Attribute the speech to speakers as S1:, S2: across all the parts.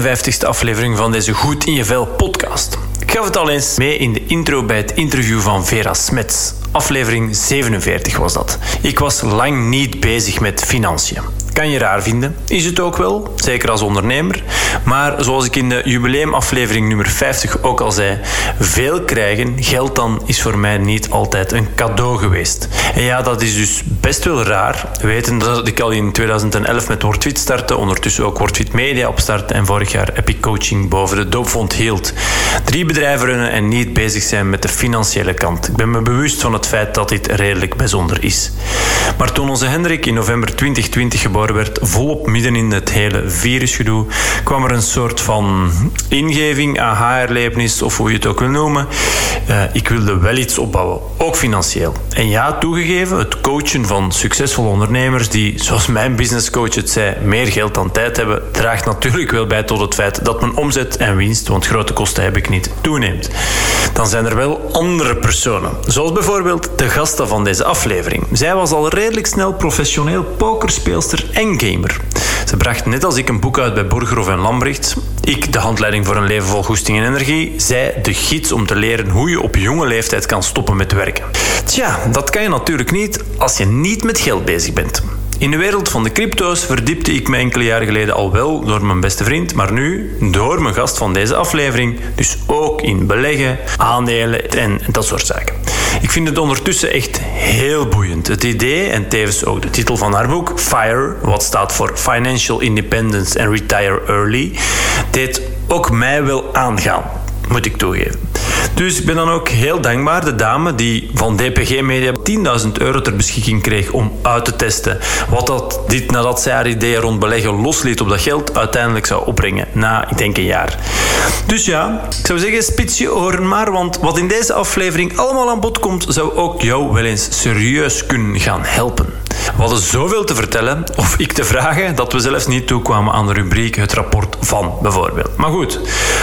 S1: 52e aflevering van deze Goed in je Vel podcast. Ik gaf het al eens mee in de intro bij het interview van Vera Smets. Aflevering 47 was dat. Ik was lang niet bezig met financiën. Kan je raar vinden, is het ook wel, zeker als ondernemer. Maar zoals ik in de jubileumaflevering nummer 50 ook al zei, veel krijgen, geld dan, is voor mij niet altijd een cadeau geweest. En ja, dat is dus best wel raar. Weten dat ik al in 2011 met WordFit startte, ondertussen ook WordFit Media opstartte en vorig jaar Epic Coaching boven de doopvond hield. Drie bedrijven runnen en niet bezig zijn met de financiële kant. Ik ben me bewust van het feit dat dit redelijk bijzonder is. Maar toen onze Hendrik in november 2020 geboren werd, volop midden in het hele virusgedoe, kwam er een soort van ingeving, aha-erlevenis of hoe je het ook wil noemen. Uh, ik wilde wel iets opbouwen, ook financieel. En ja, toegegeven, het coachen van succesvolle ondernemers die, zoals mijn businesscoach het zei, meer geld dan tijd hebben, draagt natuurlijk wel bij tot het feit dat mijn omzet en winst, want grote kosten heb ik niet, toeneemt. Dan zijn er wel andere personen, zoals bijvoorbeeld de gasten van deze aflevering. Zij was al redelijk snel professioneel pokerspeelster en gamer. Ze bracht net als ik een boek uit bij Burgerhof en Lambrecht. Ik de handleiding voor een leven vol goesting en energie. Zij de gids om te leren hoe je op jonge leeftijd kan stoppen met werken. Tja, dat kan je natuurlijk niet als je niet met geld bezig bent. In de wereld van de crypto's verdiepte ik me enkele jaren geleden al wel door mijn beste vriend, maar nu door mijn gast van deze aflevering, dus ook in beleggen, aandelen en dat soort zaken. Ik vind het ondertussen echt heel boeiend. Het idee en tevens ook de titel van haar boek, FIRE, wat staat voor Financial Independence and Retire Early, deed ook mij wel aangaan, moet ik toegeven. Dus ik ben dan ook heel dankbaar de dame die van DPG Media 10.000 euro ter beschikking kreeg om uit te testen wat dat dit nadat zij haar ideeën rond beleggen losliet op dat geld uiteindelijk zou opbrengen na, ik denk, een jaar. Dus ja, ik zou zeggen, spits je oren maar, want wat in deze aflevering allemaal aan bod komt, zou ook jou wel eens serieus kunnen gaan helpen. We hadden zoveel te vertellen, of ik te vragen, dat we zelfs niet toekwamen aan de rubriek het rapport van, bijvoorbeeld. Maar goed,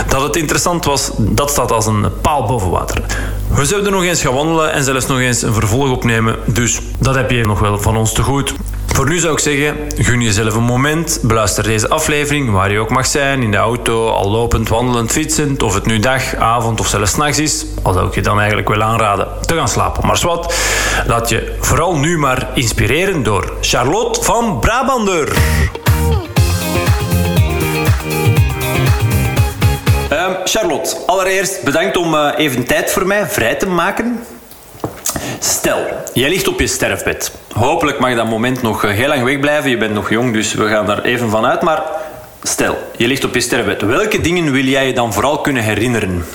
S1: dat het interessant was, dat staat als een paal boven water. We zouden nog eens gaan wandelen en zelfs nog eens een vervolg opnemen, dus dat heb je nog wel van ons te goed. Voor nu zou ik zeggen, gun jezelf een moment, beluister deze aflevering waar je ook mag zijn, in de auto, al lopend, wandelend, fietsend, of het nu dag, avond of zelfs nachts is, al zou ik je dan eigenlijk wel aanraden te gaan slapen. Maar wat, laat je vooral nu maar inspireren door Charlotte van Brabander. Charlotte, allereerst bedankt om uh, even tijd voor mij vrij te maken. Stel, jij ligt op je sterfbed. Hopelijk mag dat moment nog eh, heel lang wegblijven. Je bent nog jong, dus we gaan daar even van uit. Maar stel, je ligt op je sterfbed. Welke dingen wil jij je dan vooral kunnen herinneren?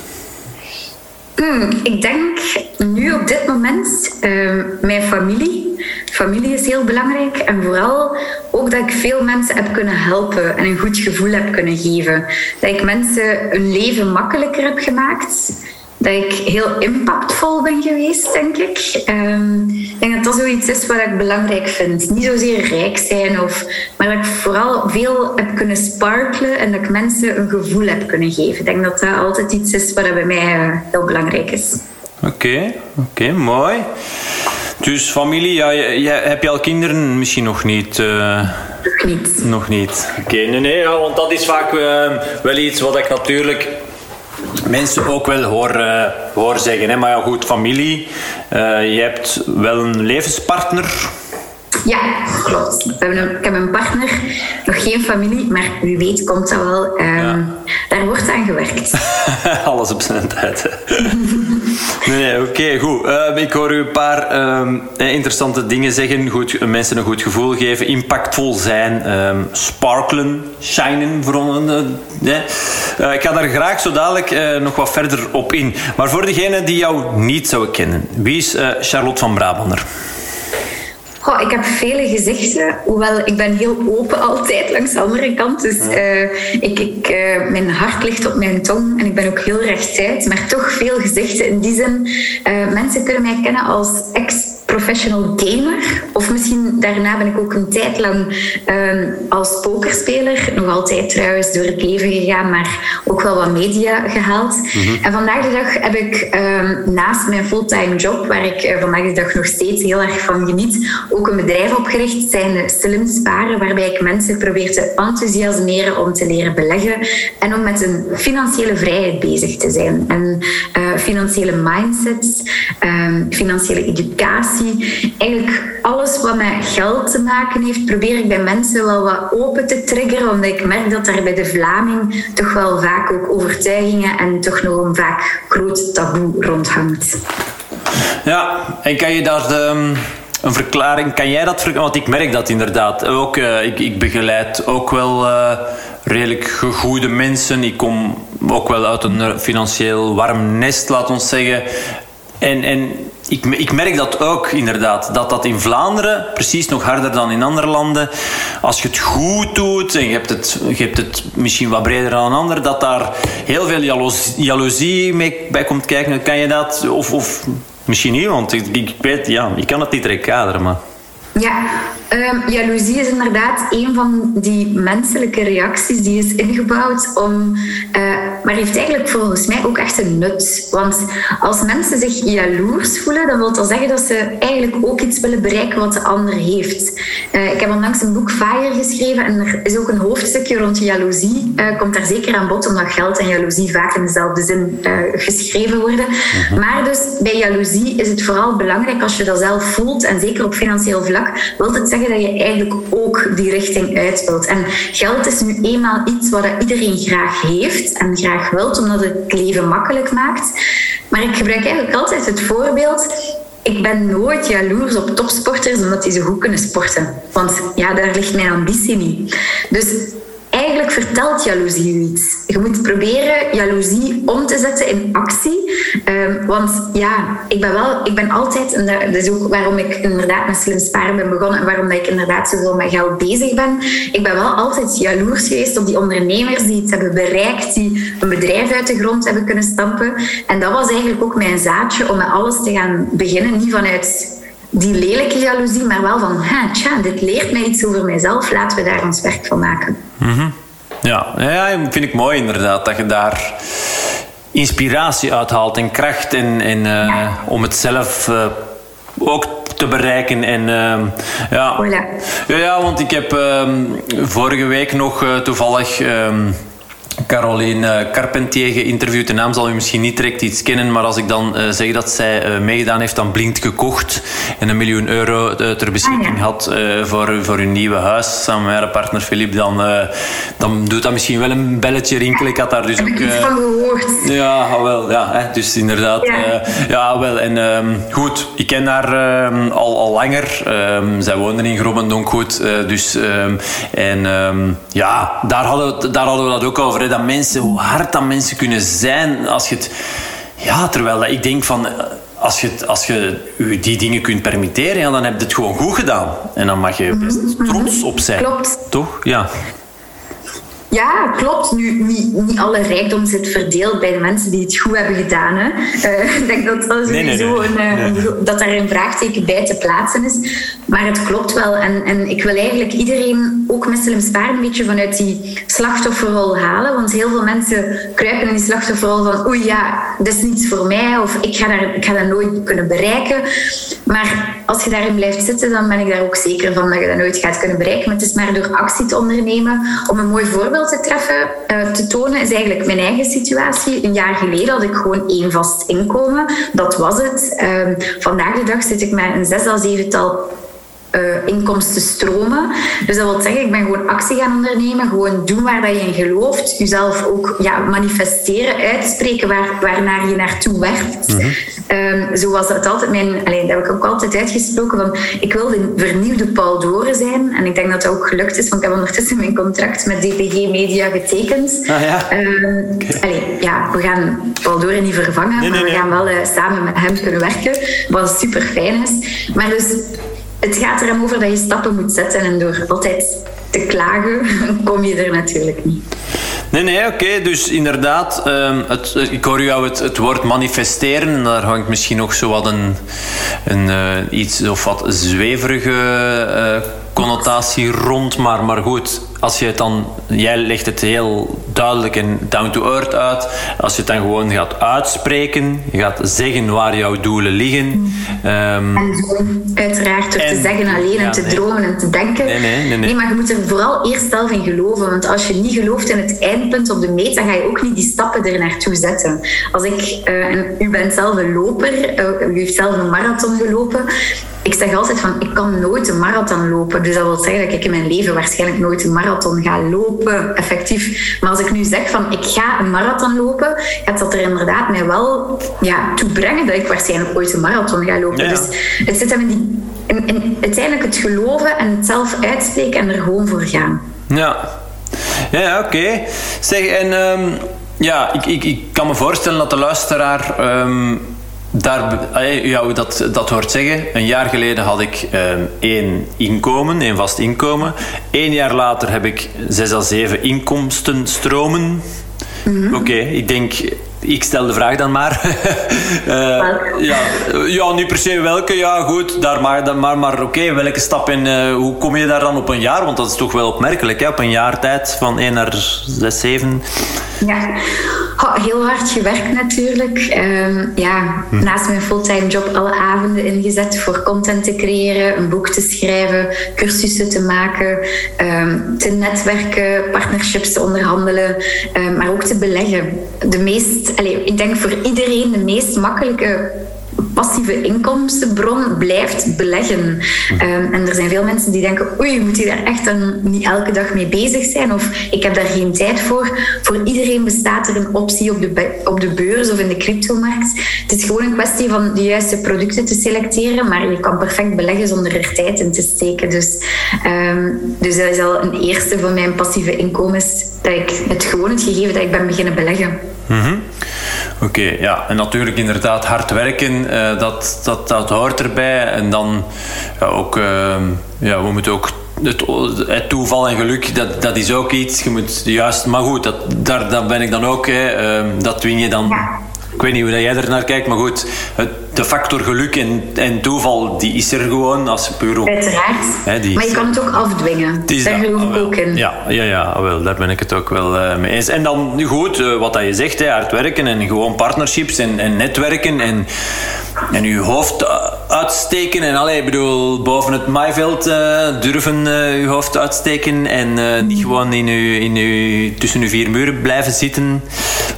S2: Hmm, ik denk nu op dit moment uh, mijn familie. Familie is heel belangrijk en vooral ook dat ik veel mensen heb kunnen helpen en een goed gevoel heb kunnen geven. Dat ik mensen hun leven makkelijker heb gemaakt dat ik heel impactvol ben geweest, denk ik. Um, ik denk dat dat zoiets is wat ik belangrijk vind. Niet zozeer rijk zijn, of, maar dat ik vooral veel heb kunnen sparkelen en dat ik mensen een gevoel heb kunnen geven. Ik denk dat dat altijd iets is wat bij mij uh, heel belangrijk is.
S1: Oké, oké, mooi. Dus familie, ja, heb je al kinderen? Misschien nog niet. Uh...
S2: Nog niet.
S1: Nog niet. Oké, nee, nee, ja, want dat is vaak uh, wel iets wat ik natuurlijk mensen ook wel hoor, uh, hoor zeggen. Hè? Maar ja, goed, familie. Uh, je hebt wel een levenspartner.
S2: Ja, klopt. We hebben een, ik heb een partner, nog geen familie, maar wie weet komt dat wel. Um, Daar wordt aan gewerkt.
S1: Alles op zijn tijd. nee, oké, goed. Uh, ik hoor u een paar uh, interessante dingen zeggen. Goed, mensen een goed gevoel geven, impactvol zijn, um, sparklen, shinen. Voor, uh, ik ga daar graag zo dadelijk nog wat verder op in. Maar voor degenen die jou niet zouden kennen, wie is Charlotte van Brabander?
S2: Goh, ik heb vele gezichten, hoewel ik ben heel open altijd langs de andere kant. Dus uh, ik, ik, uh, mijn hart ligt op mijn tong en ik ben ook heel rechtuit, maar toch veel gezichten. In die zin, uh, mensen kunnen mij kennen als ex professional gamer. Of misschien daarna ben ik ook een tijd lang ehm, als pokerspeler, nog altijd trouwens, door het leven gegaan, maar ook wel wat media gehaald. Mhm. En vandaag de dag heb ik ehm, naast mijn fulltime job, waar ik uh, vandaag de dag nog steeds heel erg van geniet, ook een bedrijf opgericht, zijn Slim Sparen, waarbij ik mensen probeer te enthousiasmeren om te leren beleggen en om met een financiële vrijheid bezig te zijn. En uh, financiële mindsets, um, financiële educatie Eigenlijk alles wat met geld te maken heeft, probeer ik bij mensen wel wat open te triggeren, omdat ik merk dat daar bij de Vlaming toch wel vaak ook overtuigingen en toch nog een vaak groot taboe rondhangt.
S1: Ja, en kan je daar ehm, een verklaring, kan jij dat Want ik merk dat inderdaad. Ook, uh, ik, ik, begeleid ook wel uh, redelijk goede mensen. Ik kom ook wel uit een financieel warm nest, laat ons zeggen. En, en ik, ik merk dat ook inderdaad. Dat dat in Vlaanderen, precies nog harder dan in andere landen, als je het goed doet en je hebt het, je hebt het misschien wat breder dan een ander, dat daar heel veel jaloezie mee bij komt kijken. Kan je dat? Of, of misschien niet, want ik, ik weet, ja, ik kan het niet recaderen, maar...
S2: Ja, um, jaloezie is inderdaad een van die menselijke reacties die is ingebouwd om, uh, maar heeft eigenlijk volgens mij ook echt een nut. Want als mensen zich jaloers voelen, dan wil dat zeggen dat ze eigenlijk ook iets willen bereiken wat de ander heeft. Uh, ik heb onlangs een boek Fire geschreven en er is ook een hoofdstukje rond jaloezie. Uh, komt daar zeker aan bod, omdat geld en jaloezie vaak in dezelfde zin geschreven worden. Mhm. Maar dus bij jaloezie is het vooral belangrijk als je dat zelf voelt en zeker op financieel vlak wil het zeggen dat je eigenlijk ook die richting uit wilt. En geld is nu eenmaal iets wat iedereen graag heeft en graag wilt, omdat het leven makkelijk maakt. Maar ik gebruik eigenlijk altijd het voorbeeld ik ben nooit jaloers op topsporters omdat die zo goed kunnen sporten. Want ja, daar ligt mijn ambitie niet. Dus eigenlijk vertelt jaloezie u iets. Je moet proberen jaloezie om te zetten in actie. Ehm, want ja, ik ben wel, ik ben altijd, en dat is ook waarom ik inderdaad met slim sparen ben begonnen en waarom ik inderdaad zoveel met geld bezig ben. Ik ben wel altijd jaloers geweest op die ondernemers die iets hebben bereikt, die een bedrijf uit de grond hebben kunnen stampen. En dat was eigenlijk ook mijn zaadje om met alles te gaan beginnen. Niet vanuit die lelijke jaloezie, maar wel van, tja, dit leert mij iets over mijzelf, laten we daar ons werk van maken.
S1: Mhm. Ja, ja, vind ik mooi inderdaad, dat je daar inspiratie uithaalt en kracht en, en uh, om het zelf uh, ook te bereiken. En, uh, ja. ja. ja, want ik heb ehm, vorige week nog uh, toevallig ehm, Caroline Carpentier geïnterviewd. De naam zal u misschien niet direct iets kennen, maar als ik dan uh, zeg dat zij uh, meegedaan heeft aan Blind gekocht en een miljoen euro uh, ter beschikking ah, had voor, voor hun nieuwe huis samen met haar partner Philippe, dan, dan doet dat misschien wel een belletje rinkelen. Ik had daar dus
S2: Heb ook... Ik van gehoord.
S1: Ja, ah, wel, ja hè, dus inderdaad. Ja, ja wel. En um, goed, ik ken haar um, al, al langer. Um, zij woonde in Grobbendonk goed. dus, en ja, daar hadden, daar hadden we dat ook over dat mensen, hoe hard dat mensen kunnen zijn als je het... Ja, terwijl ik denk van... Als je, als je die dingen kunt permitteren, ja, dan heb je het gewoon goed gedaan. En dan mag je best mhm. trots op zijn.
S2: Klopt.
S1: Toch? Ja.
S2: Ja, klopt. Nu, niet, niet alle rijkdom zit verdeeld bij de mensen die het goed hebben gedaan. Hè. Uh, ik denk dat dat sowieso Een, uh, dat daar een vraagteken bij te plaatsen is. Maar het klopt wel. En, en ik wil eigenlijk iedereen, ook met Slim Sparen, een beetje vanuit die slachtofferrol halen. Want heel veel mensen kruipen in die slachtofferrol van oei ja, dat is niets voor mij. Of ik ga, daar, ik ga dat nooit kunnen bereiken. Maar als je daarin blijft zitten, dan ben ik daar ook zeker van dat je dat nooit gaat kunnen bereiken. Maar het is maar door actie te ondernemen om een mooi voorbeeld te treffen, uh, te tonen, is eigenlijk mijn eigen situatie. Een jaar geleden had ik gewoon één vast inkomen. Dat was het. Uh, vandaag de dag zit ik met een zes à zevental uh, inkomsten stromen. Dus dat wil zeggen, ik ben gewoon actie gaan ondernemen, gewoon doen waar dat je in gelooft, jezelf ook ja, manifesteren, uitspreken waar, waarnaar je naartoe werkt. Mm -hmm. zo was dat altijd mijn, alleen, dat heb ik ook altijd uitgesproken, van ik wil de vernieuwde Paul Doren zijn. En ik denk dat dat ook gelukt is, want ik heb ondertussen mijn contract met DPG Media getekend.
S1: Ah, ja.
S2: Uh, ja, we gaan Paul Doren niet vervangen, maar we gaan wel uh, samen met hem kunnen werken, wat super fijn is. Maar dus het gaat er over dat je stappen moet zetten en door altijd te klagen kom je er natuurlijk niet.
S1: Nee, nee, oké. Dus inderdaad, um, het, ik hoor jou het, het woord manifesteren. En daar hangt misschien nog zo wat een, een uh, iets of wat zweverige uh, connotatie rond. Maar, maar goed, als je het dan, jij legt het heel duidelijk en down to earth uit. Als je het dan gewoon gaat uitspreken, je gaat zeggen waar jouw doelen liggen. Um,
S2: en doen, uiteraard, door te zeggen alleen en te dromen en te denken.
S1: Nee, nee, nee, nee,
S2: maar je moet er vooral eerst zelf in geloven. Want als je niet gelooft in het eindpunt op de meet, dan ga je ook niet die stappen er naartoe zetten. Als ik, uh, en u bent zelf een loper, uh, u heeft zelf een marathon gelopen ik zeg altijd van, ik kan nooit een marathon lopen. Dus dat wil zeggen dat ik in mijn leven waarschijnlijk nooit een marathon ga lopen, effectief. Maar als ik nu zeg van, ik ga een marathon lopen, gaat dat er inderdaad mij wel ja, toe brengen dat ik waarschijnlijk ooit een marathon ga lopen. Dus het zit hem in, die, in, in, uiteindelijk het geloven en het zelf uitspreken en er gewoon voor gaan.
S1: Ja, ja, oké. Okay. Zeg, en um, ja, ik, ik, ik kan me voorstellen dat de luisteraar... Um, daar, ja, dat, dat hoort zeggen. Een jaar geleden had ik um, één inkomen, één vast inkomen. Eén jaar later heb ik zes à zeven inkomstenstromen. Mm -hmm. Oké, okay, ik denk ik stel de vraag dan maar. uh, ja, ja, niet per se welke. Ja, goed. Daar maar, maar, maar oké, okay, welke stap in. Uh, hoe kom je daar dan op een jaar? Want dat is toch wel opmerkelijk, hè? Op een jaar tijd van 1 naar 6, 7.
S2: Ja, heel hard gewerkt natuurlijk. Um, ja, hm. naast mijn fulltime job alle avonden ingezet voor content te creëren, een boek te schrijven, cursussen te maken, um, te netwerken, partnerships te onderhandelen, um, maar ook te beleggen. De meest ik denk voor iedereen de meest makkelijke passieve inkomstenbron blijft beleggen. Um, en er zijn veel mensen die denken, oei, moet je daar echt niet elke dag mee bezig zijn? Of ik heb daar geen tijd voor. Voor iedereen bestaat er een optie op de, op de beurs of in de cryptomarkt. Het is gewoon een kwestie van de juiste producten te selecteren, maar je kan perfect beleggen zonder er tijd in te steken. Dus, um, dus dat is al een eerste van mijn passieve inkomens, dat ik het gewoon het gegeven dat ik ben beginnen beleggen.
S1: -hmm. Oké, okay, ja. En natuurlijk inderdaad hard werken, uh, dat, dat, dat hoort erbij. En dan ja, ook, uh, ja, we moeten ook het, het, toeval en geluk, dat, dat is ook iets. Je moet juist, maar goed, dat, daar, daar ben ik dan ook. Hè, uh, dat win je dan. Ik weet niet hoe jij er naar kijkt, maar goed, het, de factor geluk en, en toeval, die is er gewoon als puur op.
S2: Uiteraard. Maar je kan het ook afdwingen. Daar geloof ik ook in.
S1: Ja, ja, ja wel, daar ben ik het ook wel uh, mee eens. En dan goed, uh, wat dat je zegt, hè, hard werken en gewoon partnerships en, en netwerken en, en je hoofd uitsteken. En allee, ik bedoel, boven het maaiveld uh, durven je hoofd uitsteken en niet gewoon in uw, in uw, tussen uw vier muren blijven zitten.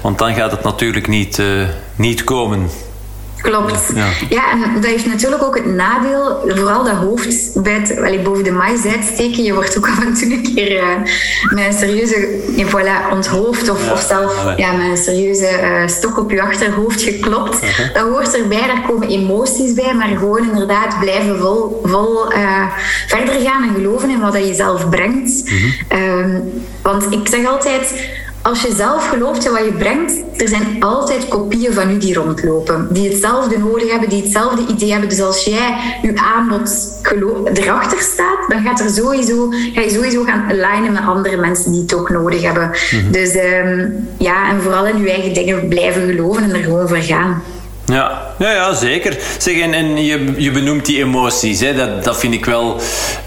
S1: Want dan gaat het natuurlijk niet, niet komen.
S2: Klopt. Ja. ja. en dat heeft natuurlijk ook het nadeel, vooral dat hoofd bij het, allee, boven de mais uitsteken. Je wordt ook af en toe een keer uh, met een serieuze voilà, onthoofd of, ja. of zelf ja, met een serieuze uh, stok op je achterhoofd geklopt. -huh. Dat hoort erbij, daar komen emoties bij, maar gewoon inderdaad blijven vol, vol uh, verder gaan en geloven in wat dat je zelf brengt. -huh. um, want ik zeg altijd als je zelf gelooft in wat je brengt, er zijn altijd kopieën van u die rondlopen. Die hetzelfde nodig hebben, die hetzelfde idee hebben. Dus als jij je aanbod erachter staat, dan gaat er sowieso, ga je sowieso gaan alignen met andere mensen die het ook nodig hebben. Mm-hmm. Dus um, ja, en vooral in je eigen dingen blijven geloven en er gewoon voor gaan.
S1: Ja, ja, ja zeker. Zeg, en, je, je benoemt die emoties. Hè. Dat, dat vind ik wel...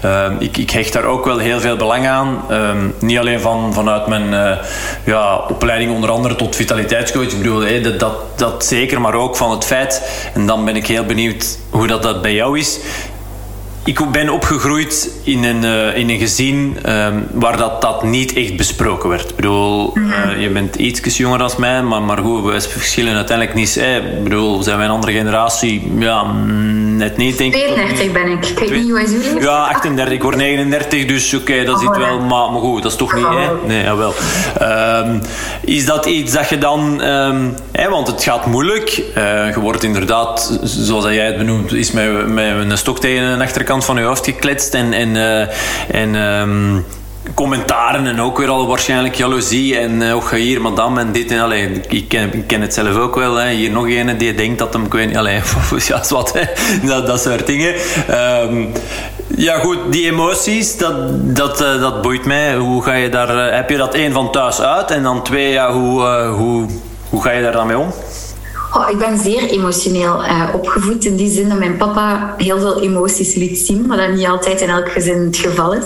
S1: Uh, ik, ik hecht daar ook wel heel veel belang aan. Um, niet alleen van, vanuit mijn uh, ja, opleiding onder andere tot vitaliteitscoach. Ik bedoel, hè, dat, dat, dat zeker. Maar ook van het feit... En dan ben ik heel benieuwd hoe dat, dat bij jou is ik ben opgegroeid in een, uh, in een gezin um, waar dat, dat niet echt besproken werd. Ik bedoel, mm -hmm. uh, je bent iets jonger dan mij, maar, maar goed, we verschillen uiteindelijk niet. Eh, ik bedoel, zijn wij een andere generatie? Ja, net niet, denk
S2: ik. 32 ben ik. Ik weet niet hoe
S1: Ja, 38. Ik word 39, dus oké, okay, dat oh, zit wel. Maar, maar goed, dat is toch niet, hè? Nee, jawel. Um, is dat iets dat je dan... Um, hè, want het gaat moeilijk. Uh, je wordt inderdaad, zoals jij het benoemt, is met, met een stok tegen een achterkant van je hoofd gekletst en, en, uh, en um, commentaren en ook weer al waarschijnlijk jaloezie en uh, ook hier madame en dit en allee, ik, ken, het zelf ook wel hè. hier nog een die denkt dat hem ik weet niet allee, ja, wat hè. Dat, dat soort dingen um, Ja, goed, die emoties, dat, dat, uh, dat boeit mij. Hoe ga je daar, heb je dat één van thuis uit? En dan twee, ja, hoe, hoe, hoe ga je daar dan mee om?
S2: Oh, ik ben zeer emotioneel uh, opgevoed. In die zin dat mijn papa heel veel emoties liet zien, maar dat niet altijd in elk gezin het geval is.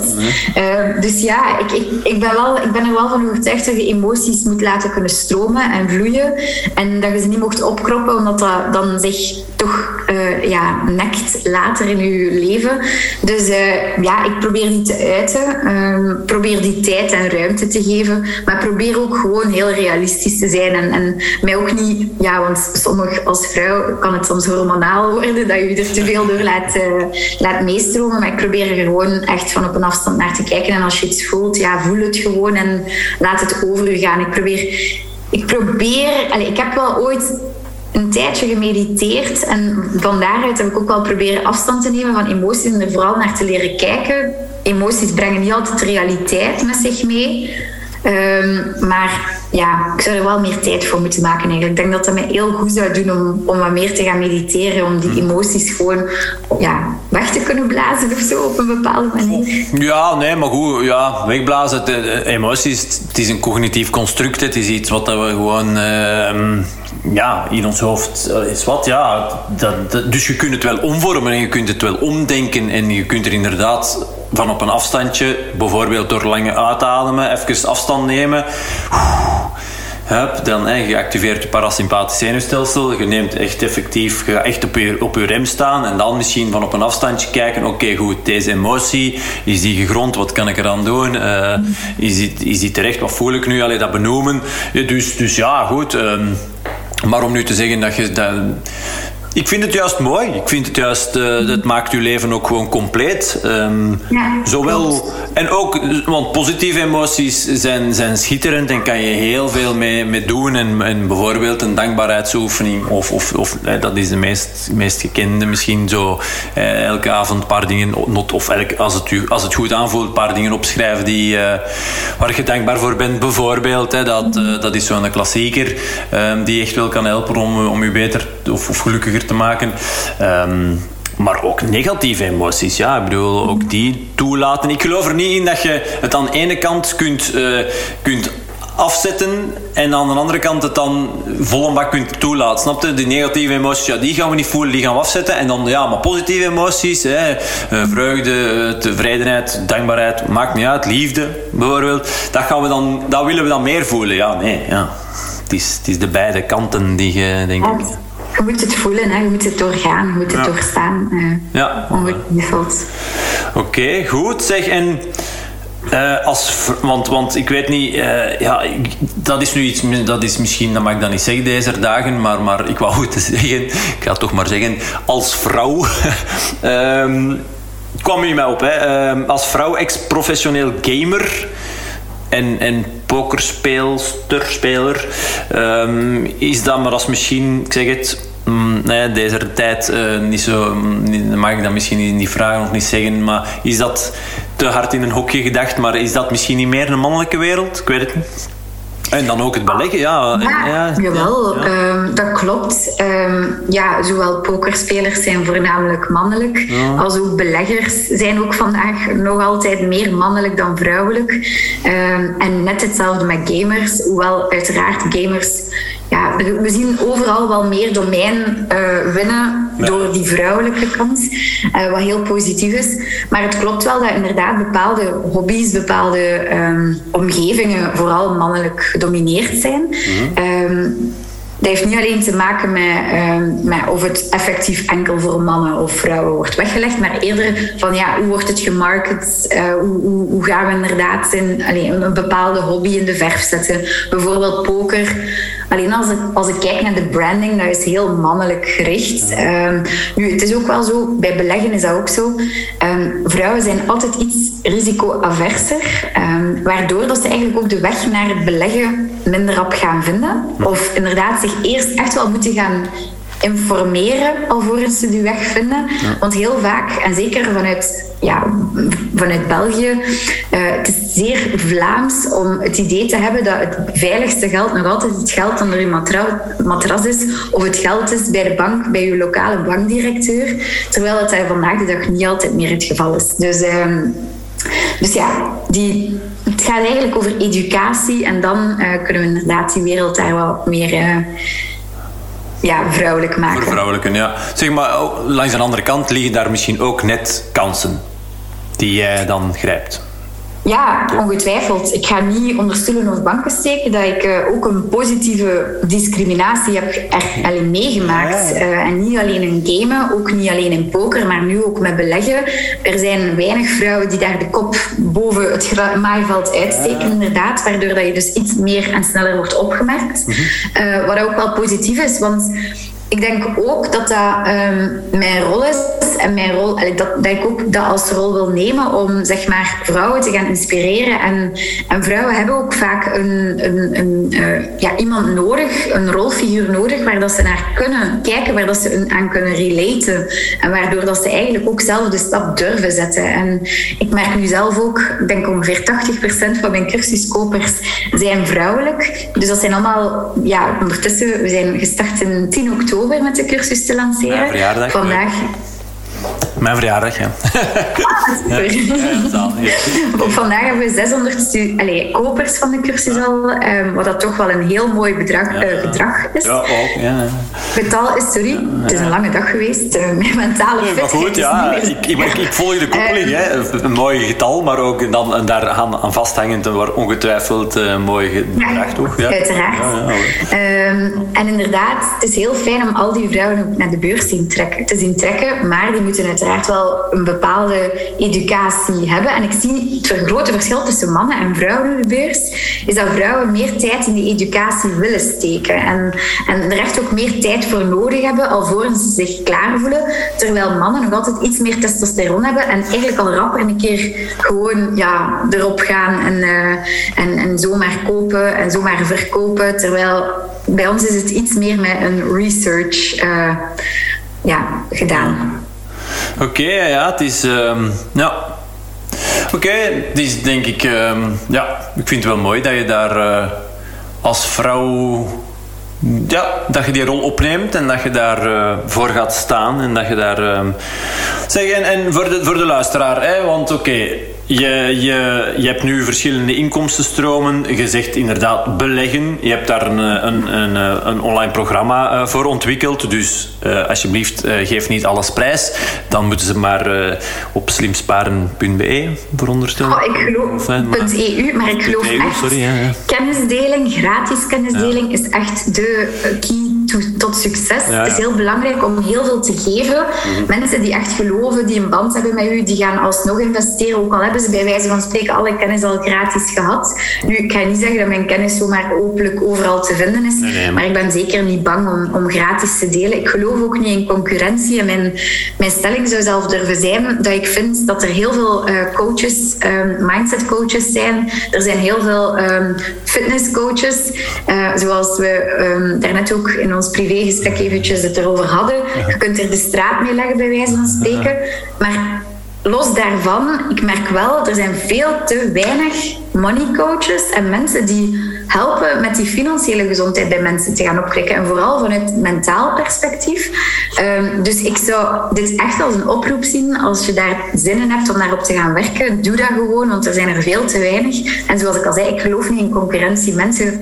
S2: Uh, dus ja, ik, ik, ik, ben wel, ik ben er wel van overtuigd dat je emoties moet laten kunnen stromen en vloeien. En dat je ze niet mocht opkroppen, omdat dat dan zich toch uh, ja, nekt later in je leven. Dus ja, ik probeer die te uiten. Ehm, probeer die tijd en ruimte te geven. Maar probeer ook gewoon heel realistisch te zijn. En, en mij ook niet... Ja, want sommige, als vrouw kan het soms hormonaal worden, dat je er te veel door laat, uh, laat meestromen. Maar ik probeer er gewoon echt van op een afstand naar te kijken. En als je iets voelt, ja, voel het gewoon en laat het over gaan. Ik probeer... Ik probeer... Ik heb wel ooit een tijdje gemediteerd en van daaruit heb ik ook wel proberen afstand te nemen van emoties en er vooral naar te leren kijken. Emoties brengen niet altijd realiteit met zich mee. Um, maar ja, ik zou er wel meer tijd voor moeten maken eigenlijk. Ik denk dat dat mij heel goed zou doen om, om wat meer te gaan mediteren. Om die emoties gewoon ja, weg te kunnen blazen of zo op een bepaalde manier.
S1: Ja, nee, maar goed. Ja, wegblazen. De, emoties, het is een cognitief construct. Het is iets wat we gewoon... Uh, ja, in ons hoofd is wat, ja. Dat, dus je kunt het wel omvormen en je kunt het wel omdenken. En je kunt er inderdaad van op een afstandje, bijvoorbeeld door lange uitademen, even afstand nemen. Hup, dan hè, je activeert je parasympathisch zenuwstelsel. Je neemt echt effectief, je gaat echt op je, op je rem staan. En dan misschien van op een afstandje kijken. Oké, goed, deze emotie, is die gegrond? Wat kan ik eraan doen? Uh, is, die, is die terecht? Wat voel ik nu? Alleen dat benoemen. Dus, dus ja, goed. Um, maar om nu te zeggen dat je... Dat, ik vind het juist mooi. Ik vind het juist, uh, het maakt je leven ook gewoon compleet. Um, ja, zowel, en ook, want positieve emoties zijn, zijn schitterend en kan je heel veel mee, mee doen. En, en bijvoorbeeld een dankbaarheidsoefening, of, of, of eh, dat is de meest, meest gekende misschien zo. Eh, elke avond een paar dingen, of elk, als, het, als het goed aanvoelt, een paar dingen opschrijven die, uh, waar je dankbaar voor bent. Bijvoorbeeld, hè, dat, uh, dat is zo'n klassieker um, die echt wel kan helpen om, om je beter of, of gelukkiger te maken. Um, maar ook negatieve emoties, ja. Ik bedoel, ook die toelaten. Ik geloof er niet in dat je het aan de ene kant kunt, uh, kunt afzetten en aan de andere kant het dan vol bak kunt toelaten. Snap je? Die negatieve emoties, ja, die gaan we niet voelen, die gaan we afzetten. En dan, ja, maar positieve emoties, hè, vreugde, tevredenheid, dankbaarheid, maakt niet uit, liefde bijvoorbeeld, dat, gaan we dan, dat willen we dan meer voelen. Ja, nee, ja. Het is, het is de beide kanten die je, denk ik
S2: je moet het voelen, hè. je moet het doorgaan, je moet het ja. doorstaan. Uh, ja. Ongetwijfeld.
S1: Oké, okay, goed. Zeg, en... Uh, als, want, want ik weet niet, uh, ja, dat is nu iets, dat is misschien, dat mag ik dan niet zeggen deze dagen, maar, maar ik wou het zeggen, ik ga het toch maar zeggen, als vrouw um, kwam je mij op, hè, um, als vrouw ex-professioneel gamer en, en pokerspeelster, um, is dat maar als misschien, ik zeg het, mm, nee, deze tijd uh, niet zo, niet, mag ik dat misschien niet vragen of niet zeggen, maar is dat te hard in een hokje gedacht, maar is dat misschien niet meer een mannelijke wereld? Ik weet het niet. En dan ook het beleggen, ja.
S2: Ja, ja jawel, ja. Um, dat klopt. Um, ja, zowel pokerspelers zijn voornamelijk mannelijk, als ook beleggers zijn ook vandaag nog altijd meer mannelijk dan vrouwelijk. Um, en net hetzelfde met gamers, hoewel uiteraard gamers ja, we zien overal wel meer domein uh, winnen door die vrouwelijke kant, uh, wat heel positief is. Maar het klopt wel dat inderdaad bepaalde hobby's, bepaalde um, omgevingen vooral mannelijk gedomineerd zijn. Mm -hmm. um, dat heeft niet alleen te maken met, uh, met of het effectief enkel voor mannen of vrouwen wordt weggelegd, maar eerder van ja, hoe wordt het gemarket? Uh, hoe, hoe, gaan we inderdaad een bepaalde hobby in de verf zetten? Bijvoorbeeld poker. Alleen als ik, als ik kijk naar de branding, dat is heel mannelijk gericht. Um, nu, het is ook wel zo, bij beleggen is dat ook zo. Um, vrouwen zijn altijd iets risicoaverser, um, waardoor dat ze eigenlijk ook de weg naar het beleggen minder op gaan vinden. Of inderdaad zich eerst echt wel moeten gaan informeren alvorens ze die weg vinden. Want heel vaak, en zeker vanuit, ja, vanuit België, uh, het is zeer Vlaams om het idee te hebben dat het veiligste geld nog altijd het geld onder je matra matras is of het geld is bij de bank, bij je lokale bankdirecteur. Terwijl dat vandaag de dag niet altijd meer het geval is. Dus... Uh, dus ja, die, het gaat eigenlijk over educatie en dan uh, kunnen we inderdaad die wereld daar wat meer uh, ja, vrouwelijk maken.
S1: Vervrouwelijken, ja. Zeg maar, oh, langs de andere kant liggen daar misschien ook net kansen die jij dan grijpt.
S2: Ja, ongetwijfeld. Ik ga niet onder stoelen of banken steken dat ik uh, ook een positieve discriminatie heb er, alleen meegemaakt. Uh, en niet alleen in gamen, ook niet alleen in poker, maar nu ook met beleggen. Er zijn weinig vrouwen die daar de kop boven het maaiveld uitsteken, inderdaad. Waardoor dat je dus iets meer en sneller wordt opgemerkt. uh, wat ook wel positief is, want ik denk ook dat dat um, mijn rol is en mijn rol, dat, dat ik ook dat als rol wil nemen om zeg maar, vrouwen te gaan inspireren. En, en vrouwen hebben ook vaak een, een, een uh, ja, iemand nodig, een rolfiguur nodig, waar dat ze naar kunnen kijken, waar dat ze aan kunnen relaten. En waardoor dat ze eigenlijk ook zelf de stap durven zetten. En ik merk nu zelf ook, ik denk ongeveer 80% van mijn cursuskopers zijn vrouwelijk. Dus dat zijn allemaal, ja, ondertussen, we zijn gestart in 10 oktober oktober met de cursus te lanceren. Vandaag.
S1: Mijn verjaardag, ja.
S2: Ah, ja, Vandaag hebben we 600 allez, kopers van de cursus al, um, wat dat toch wel een heel mooi bedrag, uh, gedrag is.
S1: Ja, ook. Ja.
S2: Getal is, sorry, het is een lange dag geweest. Uh, mijn mentale
S1: fitheid goed, ja. Ik, ik, ik, volg de koppeling. Uh, hè. Een mooi getal, maar ook dan, en daar aan, aan vasthangend een ongetwijfeld uh, mooi bedrag, toch?
S2: Ja, uiteraard. Um, en inderdaad, het is heel fijn om al die vrouwen naar de beurs te zien trekken, te zien trekken maar die moeten uiteraard wel een bepaalde educatie hebben. En ik zie het grote verschil tussen mannen en vrouwen in de beurs, is dat vrouwen meer tijd in die educatie willen steken. En, en er echt ook meer tijd voor nodig hebben, alvorens ze zich klaar voelen. Terwijl mannen nog altijd iets meer testosteron hebben en eigenlijk al rapper een keer gewoon ja, erop gaan en, uh, en, en zomaar kopen en zomaar verkopen. Terwijl bij ons is het iets meer met een research uh, ja, gedaan.
S1: Oké, ja, het is. Um, ja. Oké, het is denk ik. Um, ja, ik vind het wel mooi dat je daar uh, als vrouw. Ja, dat je die rol opneemt en dat je daar uh, voor gaat staan en dat je daar. Um, zeg, en, en voor, de, voor de luisteraar, hè, want oké. Je, je, je hebt nu verschillende inkomstenstromen. Je zegt inderdaad beleggen. Je hebt daar een, een, een, een online programma uh, voor ontwikkeld. Dus uh, alsjeblieft, uh, geef niet alles prijs. Dan moeten ze maar op slimsparen.be veronderstellen.
S2: Oh, ik geloof .eu, maar ik geloof echt. Sorry, ja, ja. Kennisdeling, gratis kennisdeling, is echt de key tot succes. Het is heel belangrijk om heel veel te geven. Mhm. Mensen die echt geloven, die een band hebben met u, die gaan alsnog investeren. Ook al hebben ze bij wijze van spreken alle kennis al gratis gehad. Nu, ik ga niet zeggen dat mijn kennis zomaar openlijk overal te vinden is. maar... ik ben zeker niet bang om, om gratis te delen. Ik geloof ook niet in concurrentie. En mijn, mijn stelling zou zelf durven zijn dat ik vind dat er heel veel uh, coaches, um, mindset coaches zijn. Er zijn heel veel um, fitness coaches. Uh, zoals we um, daarnet ook in ons privégesprek eventjes het erover hadden. Je kunt er de straat mee leggen, bij wijze van spreken. Maar los daarvan, ik merk wel, er zijn veel te weinig money coaches en mensen die helpen met die financiële gezondheid bij mensen te gaan opkrikken. En vooral vanuit mentaal perspectief. Um, dus ik zou dit echt als een oproep zien. Als je daar zin in hebt om daarop te gaan werken, doe dat gewoon, want er zijn er veel te weinig. En zoals ik al zei, ik geloof niet in concurrentie. Mensen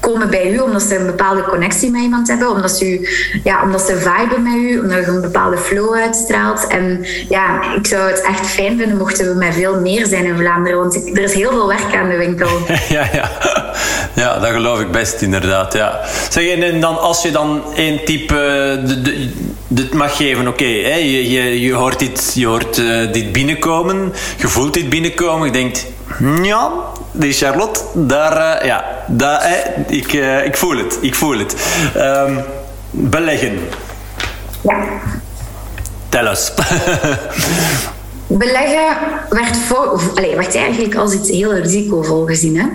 S2: komen bij u omdat ze een bepaalde connectie met iemand hebben, omdat ze, ja, omdat ze viben met u, omdat je een bepaalde flow uitstraalt. En ja, ik zou het echt fijn vinden mochten we met veel meer zijn in Vlaanderen, want er is heel veel werk aan de winkel.
S1: ja, ja. Ja, dat geloof ik best inderdaad. Ja. Zeg, en dan als je dan één type de, dit mag geven, oké, okay, je, je, je hoort, dit, je hoort uh, dit binnenkomen, je voelt dit binnenkomen, je denkt, ja, die Charlotte, daar, uh, ja, daar, eh, ik, uh, ik voel het, ik voel het. Um, beleggen.
S2: Ja. Beleggen werd, eigenlijk als iets heel risicovol gezien. Hè?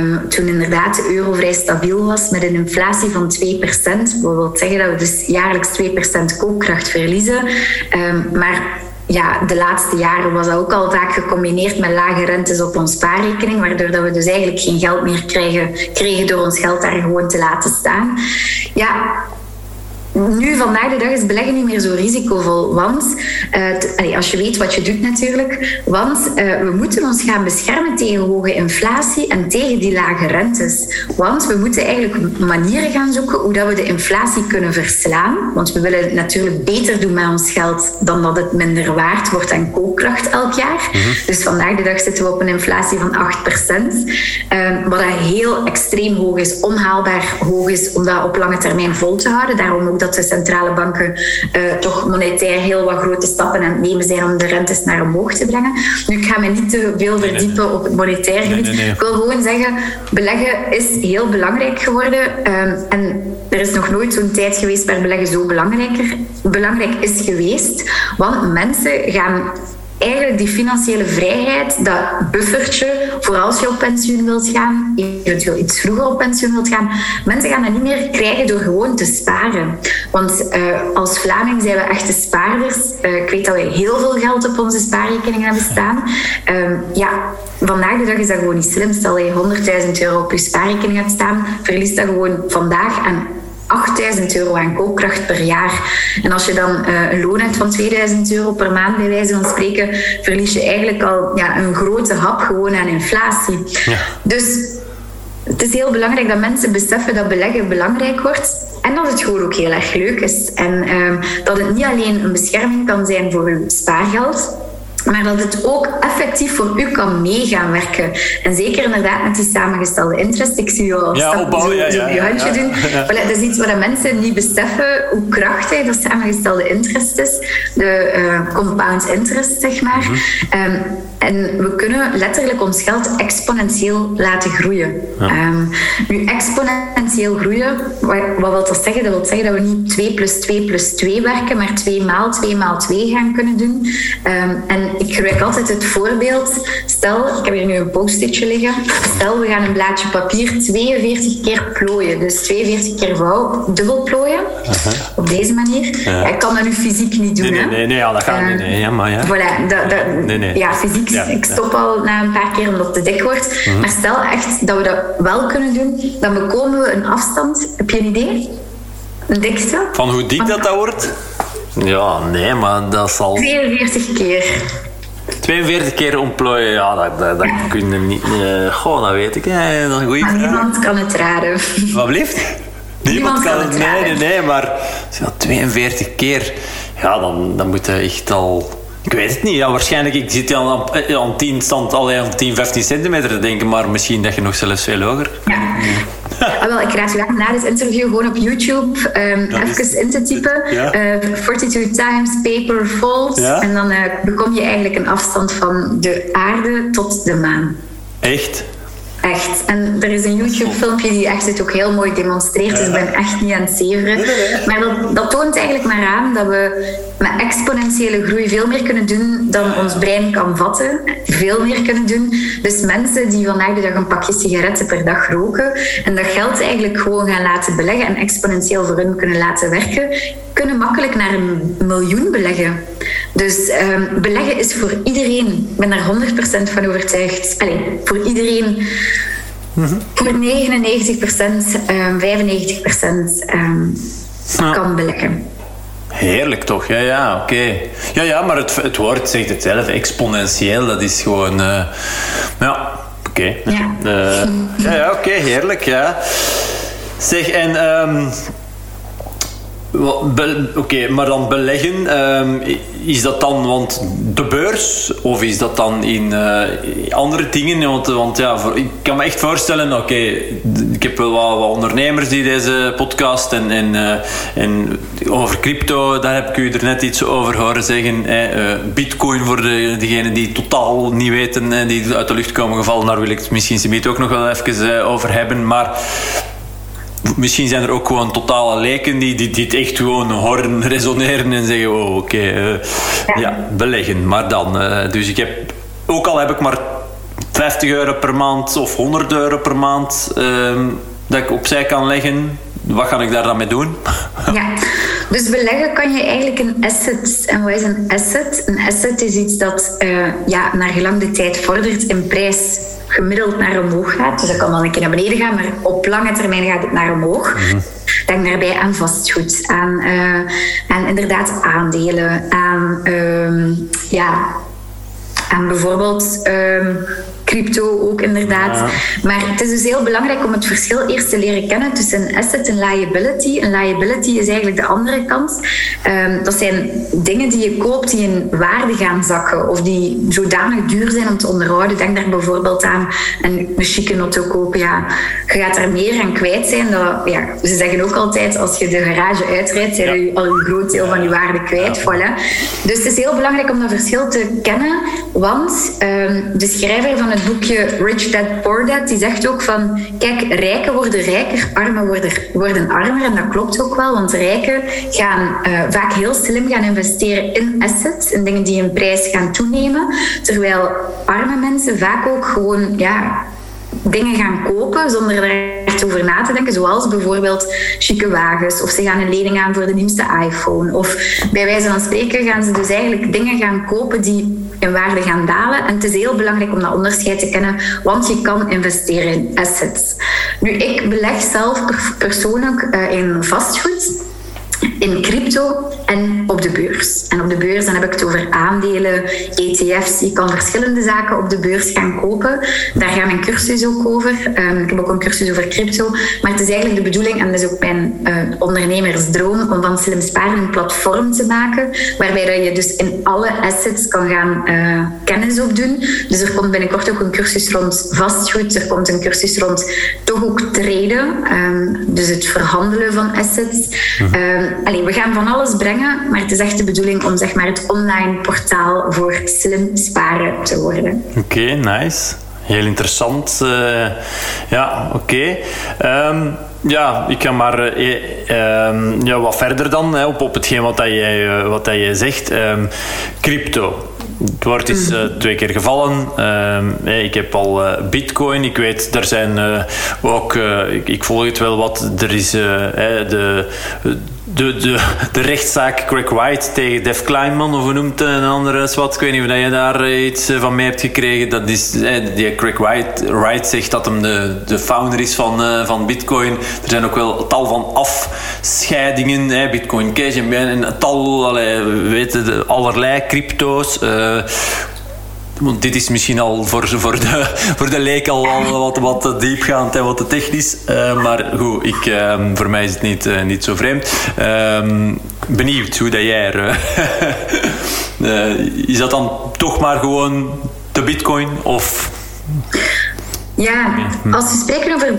S2: Um, toen inderdaad de euro vrij stabiel was met een inflatie van 2%. Dat wil zeggen dat we dus jaarlijks 2% koopkracht verliezen. Um, maar ja, de laatste jaren was dat ook al vaak gecombineerd met lage rentes op ons spaarrekening, waardoor dat we dus eigenlijk geen geld meer krijgen, kregen door ons geld daar gewoon te laten staan. Ja, nu, vandaag de dag, is beleggen niet meer zo risicovol. Want, uh, als je weet wat je doet natuurlijk, want uh, we moeten ons gaan beschermen tegen hoge inflatie en tegen die lage rentes. Want we moeten eigenlijk manieren gaan zoeken hoe dat we de inflatie kunnen verslaan. Want we willen het natuurlijk beter doen met ons geld dan dat het minder waard wordt aan koopkracht elk jaar. Mhm. Dus vandaag de dag zitten we op een inflatie van 8%. Uh, wat heel extreem hoog is, onhaalbaar hoog is om dat op lange termijn vol te houden. Daarom ook dat de centrale banken uh, toch monetair heel wat grote stappen aan het nemen zijn om de rentes naar omhoog te brengen. Nu, ik ga me niet te veel verdiepen op het monetair gebied. ik wil gewoon zeggen, beleggen is heel belangrijk geworden. Um, en er is nog nooit zo'n tijd geweest waar beleggen zo belangrijker, belangrijk is geweest. Want mensen gaan eigenlijk die financiële vrijheid, dat buffertje, voor als je op pensioen wilt gaan, eventueel iets vroeger op pensioen wilt gaan, mensen gaan dat niet meer krijgen door gewoon te sparen. Want uh, als Vlaming zijn we echte spaarders. Uh, ik weet dat wij heel veel geld op onze spaarrekeningen hebben staan. Uh, ja, vandaag de dag is dat gewoon niet slim. Stel je 100.000 euro op je spaarrekening hebt staan, verlies dat gewoon vandaag aan 8000 euro aan koopkracht per jaar. En als je dan uh, een loon hebt van 2000 euro per maand, bij wijze van spreken, verlies je eigenlijk al ja, een grote hap gewoon aan inflatie. Ja. Dus het is heel belangrijk dat mensen beseffen dat beleggen belangrijk wordt. En dat het gewoon ook heel erg leuk is. En uh, dat het niet alleen een bescherming kan zijn voor uw spaargeld, maar dat het ook effectief voor u kan meegaan werken. En zeker inderdaad met die samengestelde interest. Ik zie je al ja, stap, zo, ja, ja, je handje doen. Voilà, dat is iets wat mensen niet beseffen, hoe krachtig dat samengestelde interest is. De uh, compound interest, zeg maar. Mm -hmm. um, en we kunnen letterlijk ons geld exponentieel laten groeien. Um, nu, exponentieel groeien, wat, wat wil dat zeggen? Dat wil zeggen dat we niet 2 plus 2 plus 2 werken, maar 2 maal 2 maal 2 gaan kunnen doen. Um, en ik gebruik altijd het voorbeeld. Stel, ik heb hier nu een post-itje liggen. Stel, we gaan een blaadje papier 42 keer plooien. Dus 42 keer vouw, dubbel plooien. Op deze manier. Ja. Ik kan dat nu fysiek niet doen.
S1: Nee, nee, nee, nee ja, dat gaat niet. Nee, ja, maar ja.
S2: Voilà, dat, dat, nee, nee. Ja, fysiek. Ja, ik stop al na een paar keer omdat het te dik wordt. Mhm. Maar stel echt dat we dat wel kunnen doen, dan bekomen we een afstand. Heb je een idee? Een dikste?
S1: Van hoe dik dat dat wordt? Ja, nee, maar dat zal...
S2: 42 keer.
S1: 42 keer ontplooien, ja, dat, dat, dat kun je niet... Uh, goh, dat weet ik. Ja, dat is een
S2: vraag. Niemand kan het raden.
S1: Wat blieft? Niemand, kan, het, raden. Nee, nee, nee, maar ja, 42 keer, ja, dan, dan moet je echt al... Ik weet het niet. Ja, waarschijnlijk, ik zit aan, aan 10 stand, alleen aan 10, 15 centimeter te denken, maar misschien dat je nog zelfs veel hoger.
S2: Ja. Ah, wel, ik raad je aan na dit interview gewoon op YouTube um, even in te typen. Ja. Uh, eh, 42 times paper. Ja? En dan uh, bekom je eigenlijk een afstand van de aarde tot de maan.
S1: Echt?
S2: Echt. En er is een YouTube-filmpje die echt het ook heel mooi demonstreert. Dus ik ben echt niet aan het zeveren. Maar dat, dat, toont eigenlijk maar aan dat we met exponentiële groei veel meer kunnen doen dan ons brein kan vatten. Veel meer kunnen doen. Dus mensen die vandaag de dag een pakje sigaretten per dag roken en dat geld eigenlijk gewoon gaan laten beleggen en exponentieel voor hun kunnen laten werken, kunnen makkelijk naar een miljoen beleggen. Dus um, beleggen is voor iedereen. Ik ben daar 100% van overtuigd. Allee, voor iedereen. Voor 99 um, 95 um, kan beleggen.
S1: Heerlijk toch? Ja, ja, oké. Ja, ja, maar het, het woord zegt het zelf. Exponentieel, dat is gewoon... Uh, ja, oké. Okay. Ja, uh, ja, ja oké, heerlijk, ja. Zeg, en... Um, Oké, maar dan beleggen, um, is dat dan want de beurs of is dat dan in uh, andere dingen? Want, want ja, ik kan me echt voorstellen, oké, ik heb wel wat, ondernemers die deze podcast en, en, uh, en over crypto, daar heb ik u er net iets over horen zeggen. Eh, Bitcoin voor de, degenen die totaal niet weten en die uit de lucht komen gevallen, daar wil ik het misschien ook nog wel even over hebben. Maar misschien zijn er ook gewoon totale leken die, die, die het echt gewoon horen resoneren en zeggen: Oh, oké, ja. ja. beleggen. Maar dan. dus ik heb, ook al heb ik maar 50 euro per maand of 100 euro per maand ehm, dat ik opzij kan leggen. Wat ga ik daar dan mee doen?
S2: Ja, dus beleggen kan je eigenlijk een asset. En wat is een asset? Een asset is iets dat uh, ja, naar gelang de tijd vordert in prijs gemiddeld naar omhoog gaat. Dus dat kan wel een keer naar beneden gaan, maar op lange termijn gaat het naar omhoog. Mm Denk daarbij aan vastgoed, aan, uh, aan inderdaad aandelen, aan uh, ja, aan bijvoorbeeld um, crypto ook inderdaad. Maar het is dus heel belangrijk om het verschil eerst te leren kennen tussen een asset en liability. Een liability is eigenlijk de andere kant. Um, dat zijn dingen die je koopt die in waarde gaan zakken of die zodanig duur zijn om te onderhouden. Denk daar bijvoorbeeld aan een, een chique auto kopen. Ja, je gaat daar meer aan kwijt zijn. Dat, ja, ze zeggen ook altijd, als je de garage uitrijdt, zijn je al een groot deel van je waarde kwijt. Voilà. Dus het is heel belangrijk om dat verschil te kennen, want um, de schrijver van het boekje Rich Dad Poor Dad, die zegt ook van, kijk, rijken worden rijker, armen worden, worden armer. En dat klopt ook wel, want rijken gaan uh, vaak heel slim gaan investeren in assets, in dingen die in prijs gaan toenemen. Terwijl arme mensen vaak ook gewoon, ja, dingen gaan kopen zonder er echt over na te denken. Zoals bijvoorbeeld chique wagens. Of ze gaan een lening aan voor de nieuwste iPhone. Of bij wijze van spreken gaan ze dus eigenlijk dingen gaan kopen die in waarde gaan dalen. En het is heel belangrijk om dat onderscheid te kennen, want je kan investeren in assets. Nu, ik beleg zelf persoonlijk uh, in vastgoed in crypto en op de beurs. En op de beurs dan heb ik het over aandelen, ETF's. Je kan verschillende zaken op de beurs gaan kopen. Daar gaat mijn cursus ook over. Um, ik heb ook een cursus over crypto. Maar het is eigenlijk de bedoeling, en dat is ook mijn uh, ondernemersdroom, om van Slim Sparen een platform te maken waarbij dat je dus in alle assets kan gaan uh, kennis opdoen. Dus er komt binnenkort ook een cursus rond vastgoed. Er komt een cursus rond toch ook traden. Um, dus het verhandelen van assets. Um, Allee, we gaan van alles brengen, maar het is echt de bedoeling om zeg maar, het online portaal voor slim sparen te worden.
S1: Oké, nice. Heel interessant. Uh, ja, oké. Okay. Um, ehm, ja, ik ga maar uh, uh, ja, wat verder dan hè, op, op hetgeen wat, dat jij, wat dat jij zegt. Um, crypto. Het woord is uh, twee keer gevallen. Uh, ik heb al uh, bitcoin. Ik weet, er zijn ook... Ik, ik, volg het wel wat. Er is de de, de, de rechtszaak Craig White tegen Def Kleinman, of hoe noemt een andere swat? Ik weet niet of je daar eh, iets eh, van mee hebt gekregen. Dat is, eh, die Craig White, Wright zegt dat hem de, de founder is van, van Bitcoin. Er zijn ook wel tal van afscheidingen. Bitcoin Cash en een tal, allee, weten, allerlei crypto's. Want dit is misschien al voor, voor, de, voor de leek al, wat, diepgaand en wat te technisch. Uh, maar goed, ik, uh, voor mij is het niet, uh, niet zo vreemd. Ehm, benieuwd hoe dat jij er... Eh, is dat dan toch maar gewoon de bitcoin? Of...
S2: Ja, als we spreken over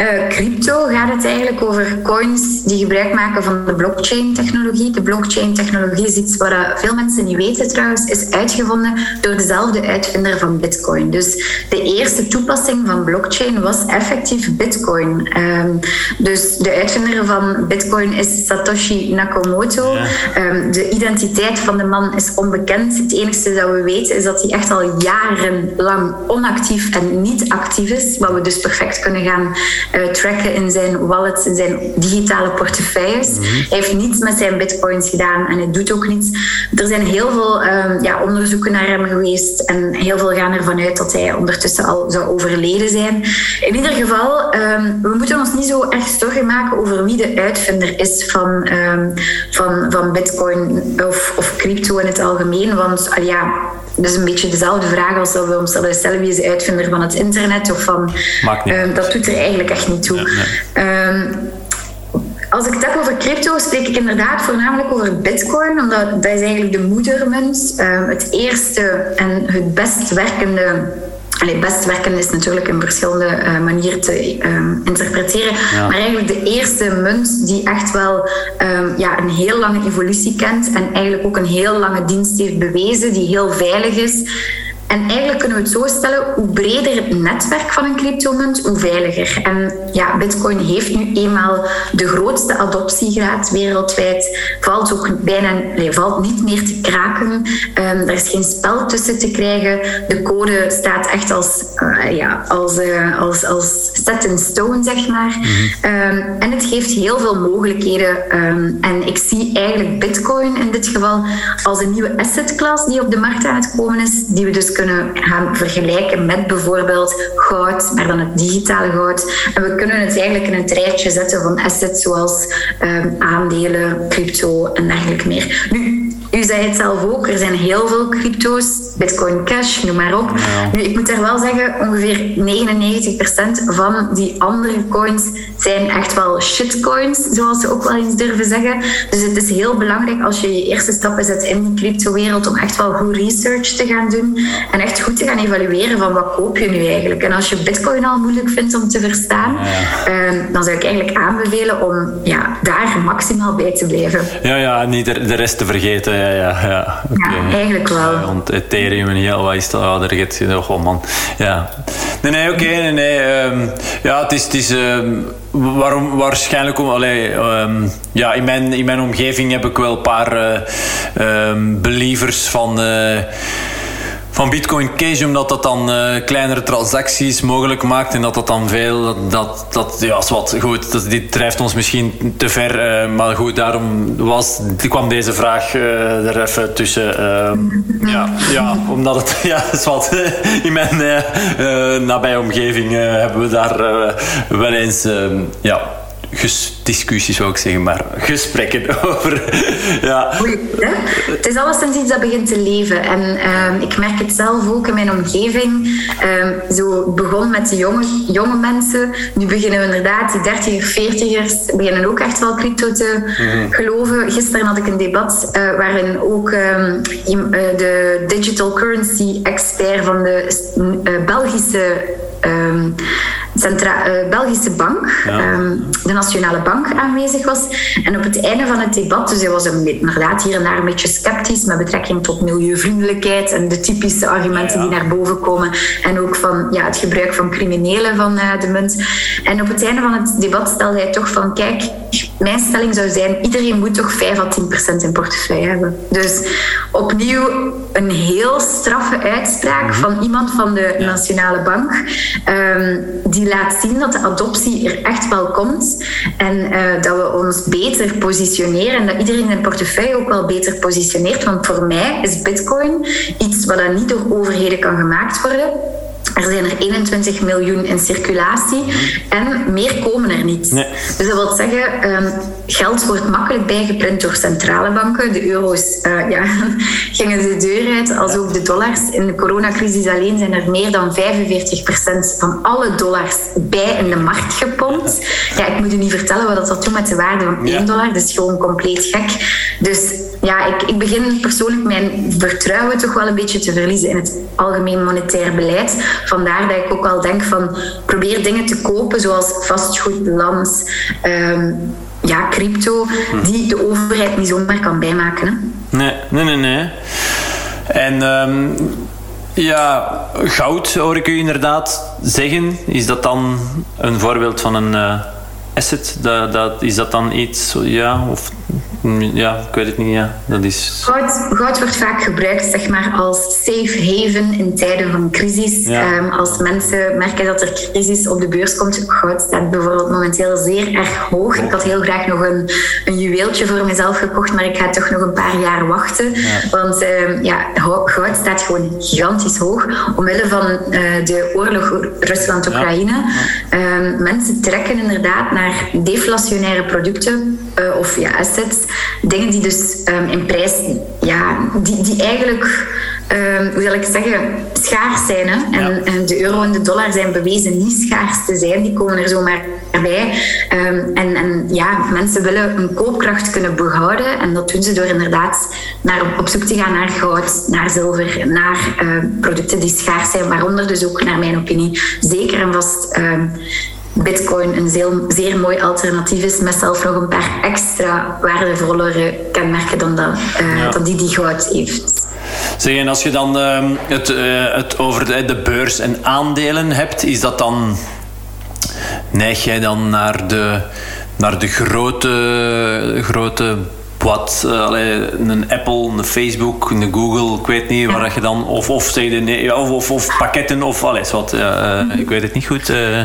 S2: uh, crypto, gaat het eigenlijk over coins die gebruik maken van de blockchain-technologie. De blockchain-technologie is iets wat veel mensen niet weten trouwens, is uitgevonden door dezelfde uitvinder van Bitcoin. Dus de eerste toepassing van blockchain was effectief Bitcoin. Um, dus de uitvinder van Bitcoin is Satoshi Nakamoto. Um, de identiteit van de man is onbekend. Het enige dat we weten is dat hij echt al jarenlang onactief en niet actief is, wat we dus perfect kunnen gaan uh, tracken in zijn wallets, in zijn digitale portefeuilles. Mhm. Hij heeft niets met zijn bitcoins gedaan en hij doet ook niets. Er zijn heel veel um, ja, onderzoeken naar hem geweest en heel veel gaan ervan uit dat hij ondertussen al zou overleden zijn. In ieder geval, um, we moeten ons niet zo erg zorgen maken over wie de uitvinder is van, um, van, van bitcoin of, of crypto in het algemeen, want uh, ja, dat is een beetje dezelfde vraag als dat we ons stellen wie is de uitvinder van het internet of van. Uh, dat doet er eigenlijk echt niet toe. Ehm, als ik het heb over crypto, spreek ik inderdaad voornamelijk over Bitcoin, omdat dat is eigenlijk de moedermunt, uh, het eerste en het best werkende Allee, best werken is natuurlijk een verschillende uh, manieren te um, interpreteren. Maar eigenlijk de eerste munt die echt wel um, ja, een heel lange evolutie kent en eigenlijk ook een heel lange dienst heeft bewezen, die heel veilig is. En eigenlijk kunnen we het zo stellen, hoe breder het netwerk van een cryptomunt, hoe veiliger. En ja, Bitcoin heeft nu eenmaal de grootste adoptiegraad wereldwijd. Valt ook bijna nee, valt niet meer te kraken. Um, er is geen spel tussen te krijgen. De code staat echt als, uh, ja, als, uh, als, als set in stone, zeg maar. um, en het geeft heel veel mogelijkheden. Um, en ik zie eigenlijk Bitcoin in dit geval als een nieuwe asset class die op de markt aan het komen is, die we dus kunnen gaan vergelijken met bijvoorbeeld goud, maar dan het digitale goud. En we kunnen het eigenlijk in een rijtje zetten van assets zoals um, aandelen, crypto en dergelijke meer. Nu, u zei het zelf ook, er zijn heel veel crypto's, Bitcoin Cash, noem maar op. Ja. Nu, ik moet er wel zeggen, ongeveer 99% van die andere coins zijn echt wel shitcoins, zoals ze ook wel eens durven zeggen. Dus het is heel belangrijk als je je eerste stappen zet in die cryptowereld om echt wel goed research te gaan doen en echt goed te gaan evalueren van wat koop je nu eigenlijk. En als je Bitcoin al moeilijk vindt om te verstaan, ja. eh, dan zou ik eigenlijk aanbevelen om ja, daar maximaal bij te blijven.
S1: Ja, ja, niet de, de rest te vergeten ja, ja, ja.
S2: Okay. ja eigenlijk wel.
S1: Want Ethereum en heel wat is dat? Oh, daar gaat je man. Ja. Nee, nee, oké, okay, nee, nee. Um, ja, het is, het is um, waarom, waarschijnlijk om, allee, um, ja, in mijn, in mijn omgeving heb ik wel een paar uh, believers van. Uh, van Bitcoin Cash, omdat dat dan uh, kleinere transacties mogelijk maakt en dat dat dan veel, dat, dat ja, is wat goed, dat, dit drijft ons misschien te ver, uh, maar goed, daarom was, kwam deze vraag uh, er even tussen. ja, ja, omdat het, ja, is wat, in mijn nabije omgeving hebben we daar wel eens, ja, discussies zou ik zeggen, maar gesprekken over. ja.
S2: Het is alleszins iets dat begint te leven. En uh, ik merk het zelf ook in mijn omgeving. Uh, zo begon met de jonge, jonge mensen. Nu beginnen we inderdaad, die 30 40ers beginnen ook echt wel crypto te mm-hmm. geloven. Gisteren had ik een debat uh, waarin ook ehm, de digital currency expert van de Belgische um, Centra uh, Belgische Bank, ja. um, de Nationale Bank, aanwezig was. En op het einde van het debat, dus hij was een, inderdaad hier en daar een beetje sceptisch met betrekking tot milieuvriendelijkheid en de typische argumenten ja, die naar boven komen. En ook van ja, het gebruik van criminelen van uh, de munt. En op het einde van het debat stelde hij toch van, kijk, mijn stelling zou zijn, iedereen moet toch 5 à 10 procent in portefeuille hebben. Dus opnieuw een heel straffe uitspraak mm -hmm. van iemand van de Nationale Bank. Um, die laat zien dat de adoptie er echt wel komt en uh, dat we ons beter positioneren en dat iedereen zijn portefeuille ook wel beter positioneert. Want voor mij is Bitcoin iets wat niet door overheden kan gemaakt worden. Er zijn er 21 miljoen in circulatie en meer komen er niet. Nee. Dus dat wil zeggen, um, geld wordt makkelijk bijgeprint door centrale banken. De euro's uh, ja, gingen de deur uit, als ook de dollars. In de coronacrisis alleen zijn er meer dan 45% van alle dollars bij in de markt gepompt. Ja, ik moet u niet vertellen wat dat doet met de waarde van 1 dollar. Dat is gewoon compleet gek. Dus ja, ik, ik begin persoonlijk mijn vertrouwen toch wel een beetje te verliezen in het algemeen monetair beleid. Vandaar dat ik ook wel denk van probeer dingen te kopen zoals vastgoed, land, um, ja, crypto, die de overheid niet zomaar kan bijmaken. Hè?
S1: Nee, nee, nee, nee. En um, ja, goud hoor ik u inderdaad zeggen. Is dat dan een voorbeeld van een uh, asset? Dat, dat, is dat dan iets, ja, of ja, ik weet het niet. Ja. Dat is...
S2: goud, goud wordt vaak gebruikt zeg maar, als safe haven in tijden van crisis. Ja. Um, als mensen merken dat er crisis op de beurs komt. Goud staat bijvoorbeeld momenteel zeer erg hoog. Ik had heel graag nog een, een juweeltje voor mezelf gekocht, maar ik ga toch nog een paar jaar wachten. Ja. Want um, ja, goud staat gewoon gigantisch hoog. Omwille van uh, de oorlog Rusland-Oekraïne. Ja. Um, mensen trekken inderdaad naar deflationaire producten uh, of ja, assets dingen die dus um, in prijs, ja, die, die eigenlijk, um, hoe zal ik zeggen, schaars zijn. Hè? En, ja. en, de euro en de dollar zijn bewezen niet schaars te zijn, die komen er zomaar bij. Um, en, en ja, mensen willen hun koopkracht kunnen behouden en dat doen ze door inderdaad naar, op zoek te gaan naar goud, naar zilver, naar uh, producten die schaars zijn, waaronder dus ook, naar mijn opinie, zeker en vast Bitcoin een zeer, zeer mooi alternatief is, met zelf nog een paar extra waardevollere kenmerken dan, dat, uh, ja. dan die die goud heeft.
S1: Zeg, en als je dan ehm, het, uh, het over de, de, beurs en aandelen hebt, is dat dan. Neig jij dan naar de, naar de grote, grote wat, uh, een Apple, een Facebook, een Google, ik weet niet, waar je dan, of, of, nee, of, of, of, pakketten of alles wat, uh, ik weet het niet goed. Uh,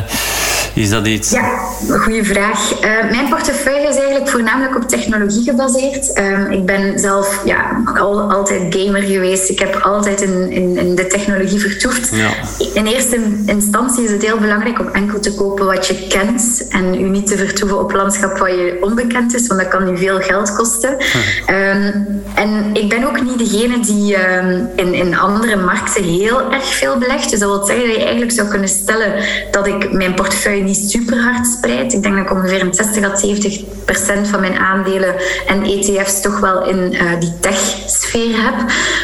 S1: is dat iets?
S2: Ja, goede vraag. mijn portefeuille is eigenlijk voornamelijk op technologie gebaseerd. Ehm, ik ben zelf ja, al, altijd gamer geweest. Ik heb altijd in, in, in de technologie vertoefd. Ja. In eerste instantie is het heel belangrijk om enkel te kopen wat je kent en u niet te vertoeven op landschap wat je onbekend is, want dat kan u veel geld kosten. Ehm, en ik ben ook niet degene die ehm, in, in andere markten heel erg veel belegt. Dus dat wil zeggen dat je eigenlijk zou kunnen stellen dat ik mijn portefeuille niet super hard spreid. Ik denk dat ik ongeveer een 60 à 70 procent van mijn aandelen en ETF's toch wel in uh, die tech-sfeer heb.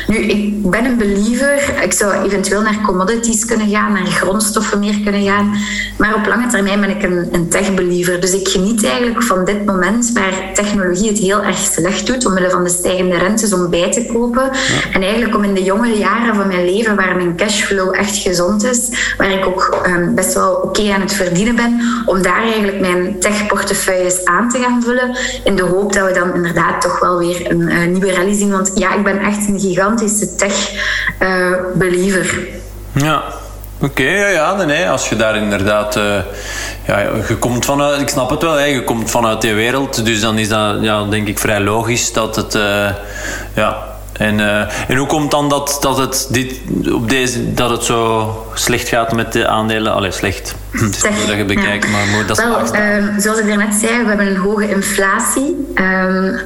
S2: Nu, ik ben een believer. Ik zou eventueel naar commodities kunnen gaan, naar grondstoffen meer kunnen gaan. Maar op lange termijn ben ik een, een tech-believer. Dus ik geniet eigenlijk van dit moment waar technologie het heel erg slecht doet, omwille van de stijgende rentes, om bij te kopen. En eigenlijk om in de jongere jaren van mijn leven, waar mijn cashflow echt gezond is, waar ik ook um, best wel oké aan het verdienen ben, om daar eigenlijk mijn tech-portefeuilles aan te gaan vullen. In de hoop dat we dan inderdaad toch wel weer een uh, nieuwe rally zien. Want ja, ik ben echt een gigantische tech-believer.
S1: Uh, ja. Oké, okay, ja, ja, nee, nee, als je daar inderdaad... Uh, ja, je komt vanuit... Ik snap het wel, hè, je komt vanuit die wereld. Dus dan is dat, ja, denk ik, vrij logisch dat het... Uh, ja, en, uh, en hoe komt dan dat, dat, het dit, op deze, dat het zo slecht gaat met de aandelen? Allee, slecht. Het is niet dat je bekijkt, ja. maar dat is
S2: Wel, zoals ik daarnet zei, we hebben een hoge inflatie. Um,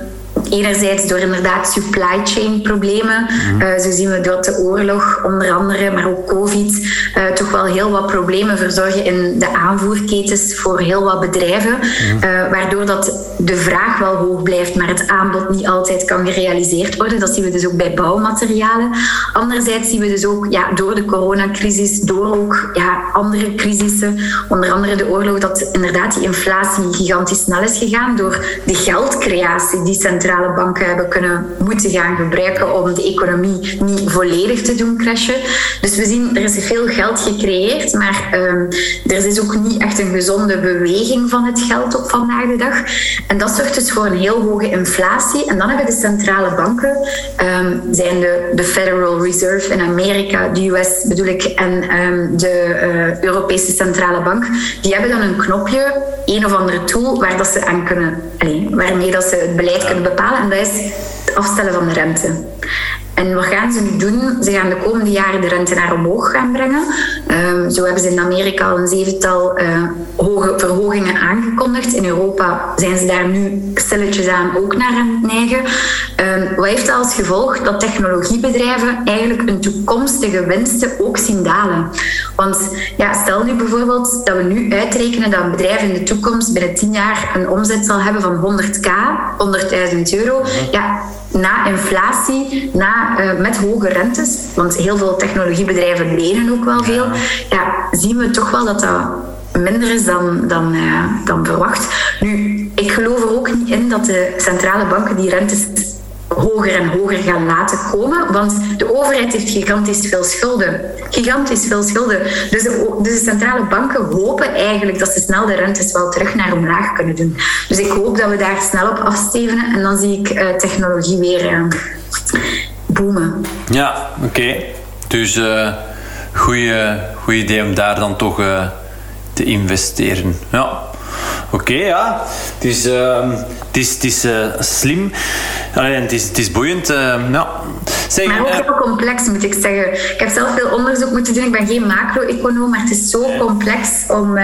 S2: Enerzijds door inderdaad supply chain problemen. Mm uh, zo zien we dat de oorlog onder andere, maar ook COVID, uh, toch wel heel wat problemen verzorgen in de aanvoerketens voor heel wat bedrijven. Mm uh, waardoor dat de vraag wel hoog blijft, maar het aanbod niet altijd kan gerealiseerd worden. Dat zien we dus ook bij bouwmaterialen. Anderzijds zien we dus ook ja, door de coronacrisis, door ook ja, andere crisissen, onder andere de oorlog, dat inderdaad die inflatie gigantisch snel is gegaan door de geldcreatie die centrale banken hebben kunnen moeten gaan gebruiken om de economie niet volledig te doen crashen. Dus we zien, er is veel geld gecreëerd, maar um, er is ook niet echt een gezonde beweging van het geld op vandaag de dag. En dat zorgt dus voor een heel hoge inflatie. En dan hebben de centrale banken, um, zijn de, de Federal Reserve in Amerika, de US bedoel ik, en um, de uh, Europese Centrale Bank, die hebben dan een knopje, een of andere tool, waar dat ze aan kunnen, waarmee dat ze het beleid kunnen bepalen. En dat is het afstellen van de rente. En wat gaan ze nu doen? Ze gaan de komende jaren de rente naar omhoog gaan brengen. Um, zo hebben ze in Amerika al een zevental uh, hoge verhogingen aangekondigd. In Europa zijn ze daar nu stilletjes aan ook naar aan het neigen. Um, wat heeft dat als gevolg? Dat technologiebedrijven eigenlijk hun toekomstige winsten ook zien dalen. Want ja, stel nu bijvoorbeeld dat we nu uitrekenen dat een bedrijf in de toekomst binnen 10 jaar een omzet zal hebben van 100k, 100.000 euro. Ja, na inflatie, na, uh, met hoge rentes, want heel veel technologiebedrijven lenen ook wel veel, ja, zien we toch wel dat dat minder is dan, dan, uh, dan verwacht. Nu, ik geloof er ook niet in dat de centrale banken die rentes hoger en hoger gaan laten komen. Want de overheid heeft gigantisch veel schulden. Gigantisch veel schulden. Dus de, dus de centrale banken hopen eigenlijk dat ze snel de rentes wel terug naar omlaag kunnen doen. Dus ik hoop dat we daar snel op afstevenen. En dan zie ik uh, technologie weer uh, boomen.
S1: Ja, oké. Okay. Dus uh, goed idee om daar dan toch te investeren. Ja. Oké, okay, ja. Het is, uh, het is, het is uh, slim. Allee, het, is, het is boeiend. Uh, ja.
S2: zeg, maar ook heel complex, moet ik zeggen. Ik heb zelf veel onderzoek moeten doen. Ik ben geen macro-econoom, maar het is zo complex om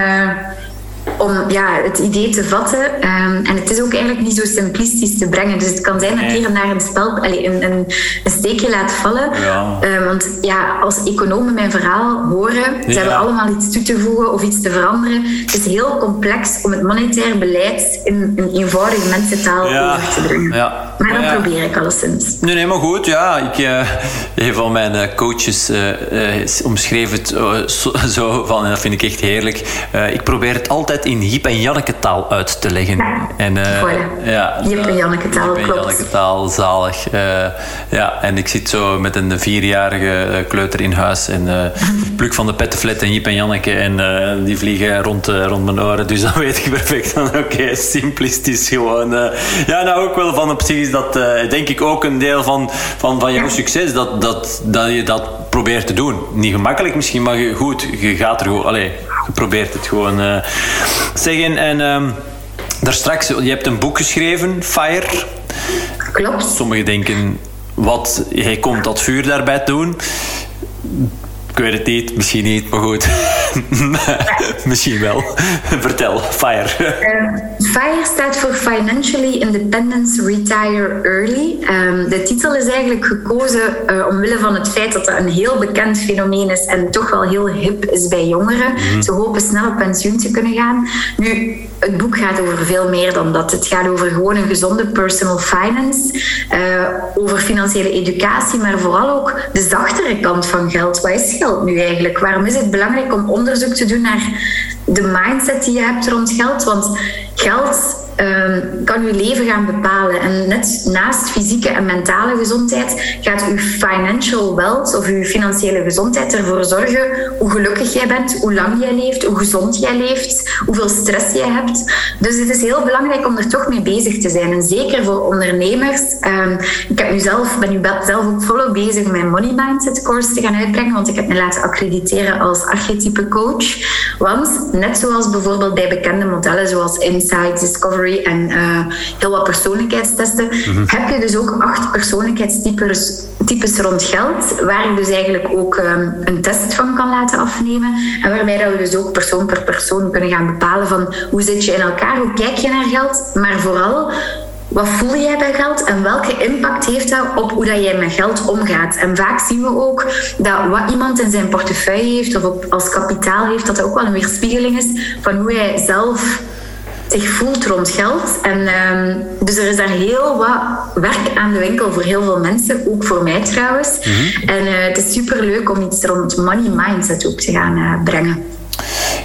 S2: om ja, het idee te vatten. Um, en het is ook eigenlijk niet zo simplistisch te brengen. Dus het kan zijn dat ik hier en daar een, spel, allez, een, een, een, steekje laat vallen. Ja. Um, want ja, als economen mijn verhaal horen, ze ja. hebben allemaal iets toe te voegen of iets te veranderen. Het is heel complex om het monetair beleid in een eenvoudige mensentaal ja. over te brengen. Ja. Maar dat probeer ik alleszins.
S1: Nee, nee, maar goed. Ja, ik, uh, een van mijn uh, coaches uh, omschreef het zo, zo, van, en dat vind ik echt heerlijk. ik probeer het altijd in Jip en Janneke taal uit te leggen.
S2: Ja, en, uh, ja, Jip en Janneke taal, Jip en Janneke
S1: taal, zalig. Uh, ja, en ik zit zo met een vierjarige kleuter in huis en uh, pluk van de pettenflet en Jip en Janneke en die vliegen rond, rond mijn oren. Dus dan weet ik perfect van oké, okay, simplistisch gewoon. ja, nou ook wel van op zich is dat denk ik ook een deel van, van, van jouw succes, dat, dat, dat je dat probeert te doen. Niet gemakkelijk misschien, maar goed, je gaat er gewoon... probeert het gewoon uh, zeggen. En um, daar straks, je hebt een boek geschreven, Fire.
S2: Klopt.
S1: Sommigen denken, wat, hij komt dat vuur daarbij doen. Ik weet het niet, misschien niet, maar goed. misschien wel. Vertel, FIRE.
S2: Uh, FIRE staat voor Financially Independence Retire Early. Um, de titel is eigenlijk gekozen uh, omwille van het feit dat dat een heel bekend fenomeen is en toch wel heel hip is bij jongeren. Mm Ze hopen snel op pensioen te kunnen gaan. Nu, het boek gaat over veel meer dan dat. Het gaat over gewoon een gezonde personal finance, uh, over financiële educatie, maar vooral ook de zachtere kant van geld. Wat is geld nu eigenlijk? Waarom is het belangrijk om onderzoek te doen naar de mindset die je hebt rond geld? Want geld um, kan je leven gaan bepalen. En net naast fysieke en mentale gezondheid gaat uw financial wealth of uw financiële gezondheid ervoor zorgen hoe gelukkig jij bent, hoe lang jij leeft, hoe gezond jij leeft, hoeveel stress jij hebt. Dus het is heel belangrijk om er toch mee bezig te zijn. En zeker voor ondernemers. Um, ik heb nu zelf, ben nu zelf ook volop bezig mijn Money Mindset course te gaan uitbrengen, want ik heb me laten accrediteren als archetype coach. Want net zoals bijvoorbeeld bij bekende modellen zoals Insight, Discovery, en uh, heel wat persoonlijkheidstesten, mhm. heb je dus ook acht persoonlijkheidstypes types rond geld, waar je dus eigenlijk ook um, een test van kan laten afnemen. En waarbij dat we dus ook persoon per persoon kunnen gaan bepalen van hoe zit je in elkaar, hoe kijk je naar geld, maar vooral wat voel jij bij geld en welke impact heeft dat op hoe dat jij met geld omgaat? En vaak zien we ook dat wat iemand in zijn portefeuille heeft of op, als kapitaal heeft, dat dat ook wel een weerspiegeling is van hoe hij zelf zich voelt rond geld. En, ehm, dus er is daar heel wat werk aan de winkel voor heel veel mensen, ook voor mij trouwens. Mhm. En uh, het is super leuk om iets rond money mindset ook te gaan uh, brengen.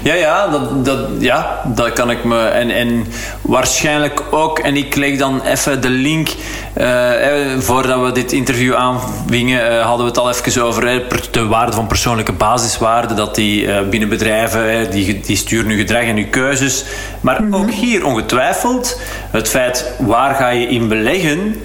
S1: Ja, ja, dat, dat, ja, dat kan ik me. En, en waarschijnlijk ook, en ik leg dan even de link. Uh, voordat we dit interview aanvingen, uh, hadden we het al even over de waarde van persoonlijke basiswaarden. Dat die uh, binnen bedrijven, die, die sturen nu gedrag en nu keuzes. Maar mhm. ook hier ongetwijfeld het feit waar ga je in beleggen.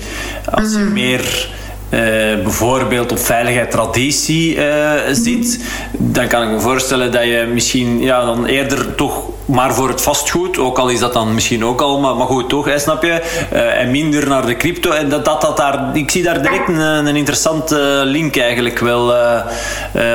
S1: Als je mhm. meer uh, bijvoorbeeld op veiligheid traditie uh, zit, dan kan ik me voorstellen dat je misschien ja, dan eerder toch maar voor het vastgoed, ook al is dat dan misschien ook al, maar, maar goed, toch, snap je? Uh, en minder naar de crypto. En dat, dat, dat daar, ik zie daar direct een, een interessante link eigenlijk wel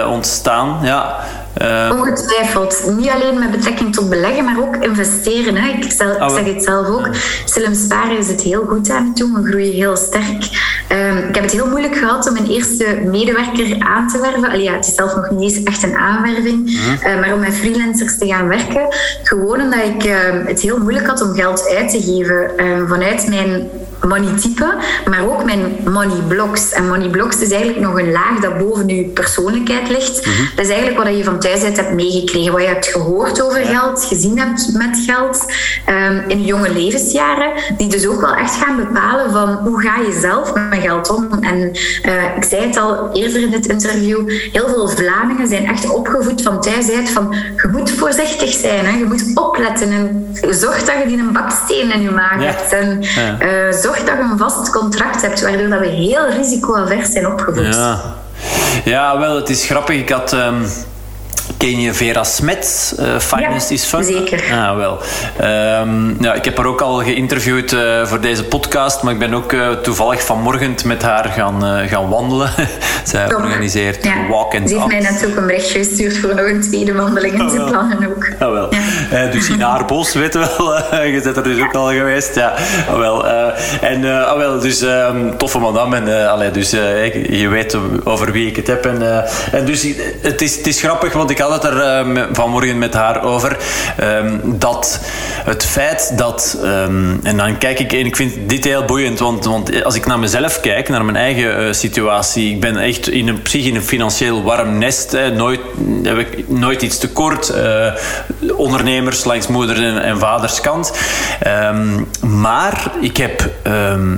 S1: ontstaan. Ja.
S2: Uh, Ongetwijfeld. Niet alleen met betrekking tot beleggen, maar ook investeren. Hè. Ik, zelf, ik, oh, zeg het zelf ook. Slim sparen is het heel goed aan het doen. We groeien heel sterk. Um, ik heb het heel moeilijk gehad om mijn eerste medewerker aan te werven. Allee, ja, het is zelf nog niet eens echt een aanwerving. Mhm. Uh, maar om met freelancers te gaan werken. Gewoon omdat ik uh, het heel moeilijk had om geld uit te geven. Ehm, vanuit mijn money type, maar ook mijn money blocks. En money blocks is eigenlijk nog een laag dat boven je persoonlijkheid ligt. Mhm. Dat is eigenlijk wat je van thuis uit hebt meegekregen, wat je hebt gehoord over geld, gezien hebt met geld um, in jonge levensjaren, die dus ook wel echt gaan bepalen van hoe ga je zelf met geld om. En uh, ik zei het al eerder in dit interview, heel veel Vlamingen zijn echt opgevoed van thuis uit van je moet voorzichtig zijn, hè? je moet opletten en zorg dat je die een baksteen in je maag hebt. En, uh, zorg dat je een vast contract hebt, waardoor dat we heel risicoavers zijn opgevoed.
S1: Ja. ja, wel, het is grappig. Ik had... Um Ken je Vera Smets, uh, Finance
S2: ja,
S1: is Fun?
S2: zeker.
S1: Ah, wel. Um, ja, ik heb haar ook al geïnterviewd uh, voor deze podcast, maar ik ben ook uh, toevallig vanmorgen met haar gaan, gaan wandelen. Zij Top. organiseert ja. walk and
S2: Ze heeft mij net ook een berichtje gestuurd voor nog een tweede wandeling in zijn oh, plannen ook.
S1: Ah, wel. Ja. dus in haar bos, weet wel. je bent er dus ook al geweest. Ja, ah, wel. en ah, wel, dus um, toffe madame. En, allee, dus je weet over wie ik het heb. En, en dus het is, het is grappig, want ik had het er uh, vanmorgen met haar over. Um, dat het feit dat. Um, en dan kijk ik, en ik vind dit heel boeiend, want, want als ik naar mezelf kijk, naar mijn eigen uh, situatie, ik ben echt in een, psych in een financieel warm nest. Hè, nooit, heb ik nooit iets tekort. Uh, ondernemers langs moeder en, vaders kant. Ehm, maar ik heb ehm,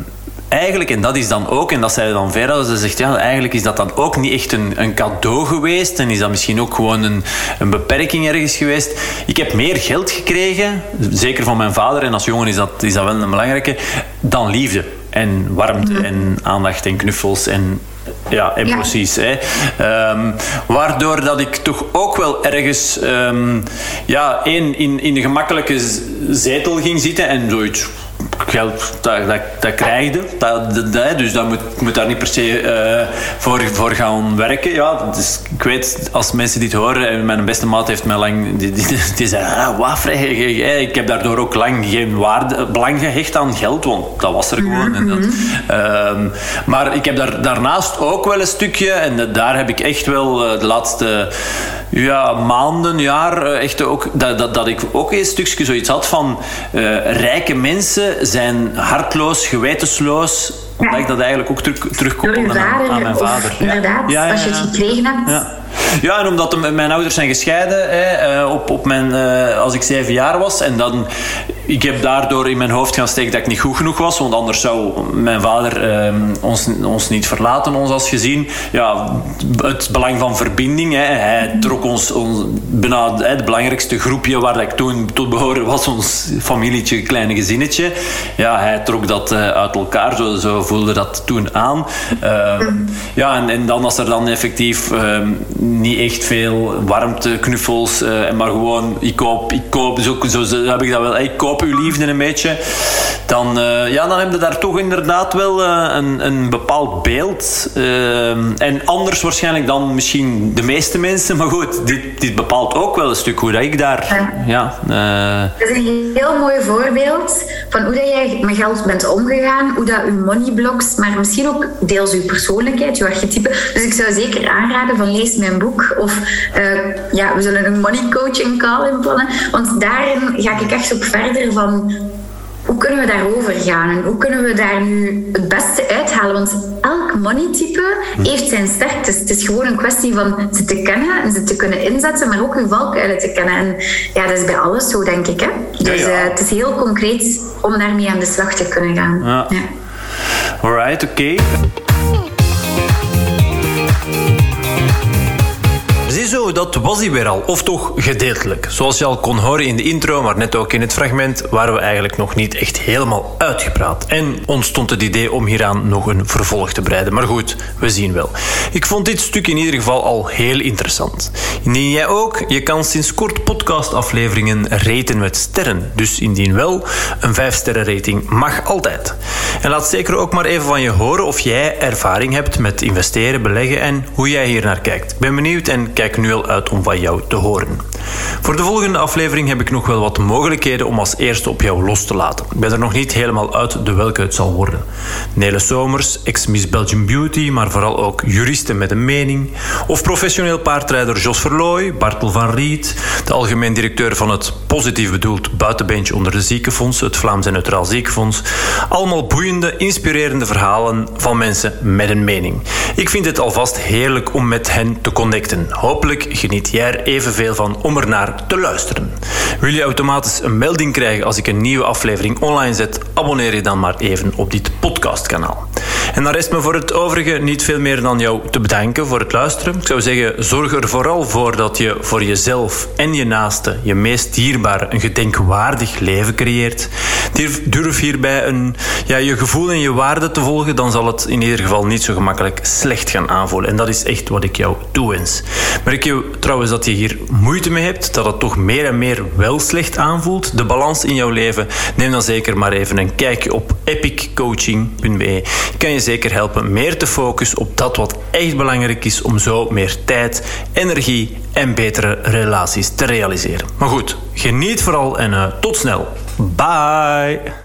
S1: eigenlijk, en dat is dan ook, en dat zei dan Vera, ze zegt ja, eigenlijk is dat dan ook niet echt een, een cadeau geweest en is dat misschien ook gewoon een, een beperking ergens geweest. Ik heb meer geld gekregen, zeker van mijn vader, en als jongen is dat, is dat wel een belangrijke, dan liefde en warmte en aandacht en knuffels en ja, emoties. Hè. Ehm, waardoor dat ik toch ook wel ergens um, ja, één, in, in een gemakkelijke zetel ging zitten en zoiets geld, dat, dat, dat krijg je. Dat, dat, dus dat moet, moet daar niet per se uh, voor, voor gaan werken. Ja, dus ik weet, als mensen dit horen, en mijn beste maat heeft mij lang... Die, die, die zei, ah, ik heb daardoor ook lang geen waarde, belang gehecht aan geld, want dat was er gewoon. En dat, um, maar ik heb daar, daarnaast ook wel een stukje, en daar heb ik echt wel uh, de laatste ja, maanden, jaar, uh, echt ook, dat, dat, dat ik ook een stukje zoiets had van rijke mensen zijn hartloos, gewetensloos, omdat ik dat eigenlijk ook terug, terugkoppel aan, aan, mijn vader.
S2: Inderdaad, ja. als je het gekregen hebt.
S1: Ja, en omdat mijn ouders zijn gescheiden hè, eh, op, op mijn, uh, als ik zeven jaar was. En dan, ik heb daardoor in mijn hoofd gaan steken dat ik niet goed genoeg was. Want anders zou mijn vader uh, ons, ons niet verlaten, ons als gezin. Ja, het belang van verbinding. Hè. Hij trok ons, ons bijna het belangrijkste groepje waar ik toen tot behoorde was ons familietje, kleine gezinnetje. Ja, hij trok dat uh, uit elkaar. Zo, zo voelde dat toen aan. Ehm, ja, en, en dan als er dan effectief ehm, niet echt veel warmte, knuffels, uh, maar gewoon ik koop, ik koop, zo, zo, heb ik dat wel, ik koop uw liefde een beetje. Dan, uh, ja, dan heb je daar toch inderdaad wel een, een bepaald beeld. en anders waarschijnlijk dan misschien de meeste mensen, maar goed, dit, dit bepaalt ook wel een stuk hoe dat ik daar. Ja.
S2: ja dat is een heel mooi voorbeeld van hoe dat jij met geld bent omgegaan, hoe dat je money blocks, maar misschien ook deels je persoonlijkheid, je archetype. Dus ik zou zeker aanraden van lees mijn boek. Of uh, ja, we zullen een money coaching call inplannen. Want daarin ga ik echt ook verder van hoe kunnen we daarover gaan en hoe kunnen we daar nu het beste uithalen? Want elk money-type heeft zijn sterktes. Het is gewoon een kwestie van ze te kennen en ze te kunnen inzetten, maar ook hun valkuilen te kennen. En ja, dat is bij alles zo, denk ik. Hè? Dus ja, ja. Uh, het is heel concreet om daarmee aan de slag te kunnen gaan. Ja. Ja.
S1: Alright, oké. Okay. Ziezo, dat was hij weer al. Of toch gedeeltelijk. Zoals je al kon horen in de intro, maar net ook in het fragment, waren we eigenlijk nog niet echt helemaal uitgepraat. En ontstond het idee om hieraan nog een vervolg te breiden. Maar goed, we zien wel. Ik vond dit stuk in ieder geval al heel interessant. Indien jij ook, je kan sinds kort podcastafleveringen raten met sterren. Dus indien wel, een 5-sterren rating mag altijd. En laat zeker ook maar even van je horen of jij ervaring hebt met investeren, beleggen en hoe jij hier naar kijkt. Ben benieuwd en kijk nu al uit om van jou te horen. Voor de volgende aflevering heb ik nog wel wat mogelijkheden om als eerste op jou los te laten. Ik ben er nog niet helemaal uit de welke het zal worden. Nele Somers, ex-Miss Belgium Beauty, maar vooral ook juristen met een mening. Of professioneel paardrijder Jos Verlooy, Bartel van Riet, de algemeen directeur van het positief bedoeld buitenbeentje onder de ziekenfonds, het Vlaams en Neutraal Ziekenfonds. Allemaal boeiende, inspirerende verhalen van mensen met een mening. Ik vind het alvast heerlijk om met hen te connecten. Hopelijk geniet jij er evenveel van om er naar te luisteren. Wil je automatisch een melding krijgen als ik een nieuwe aflevering online zet? Abonneer je dan maar even op dit podcastkanaal. En dan rest me voor het overige niet veel meer dan jou te bedanken voor het luisteren. Ik zou zeggen, zorg er vooral voor dat je voor jezelf en je naaste, je meest dierbare, een gedenkwaardig leven creëert. Durf hierbij een, ja, je gevoel en je waarde te volgen, dan zal het in ieder geval niet zo gemakkelijk slecht gaan aanvoelen. En dat is echt wat ik jou toewens. Merk je trouwens dat je hier moeite mee hebt, dat het toch meer en meer wel slecht aanvoelt, de balans in jouw leven? Neem dan zeker maar even een kijkje op epiccoaching.be. Kan je zeker helpen meer te focussen op dat wat echt belangrijk is om zo meer tijd, energie en betere relaties te realiseren. Maar goed, geniet vooral en uh, tot snel. Bye!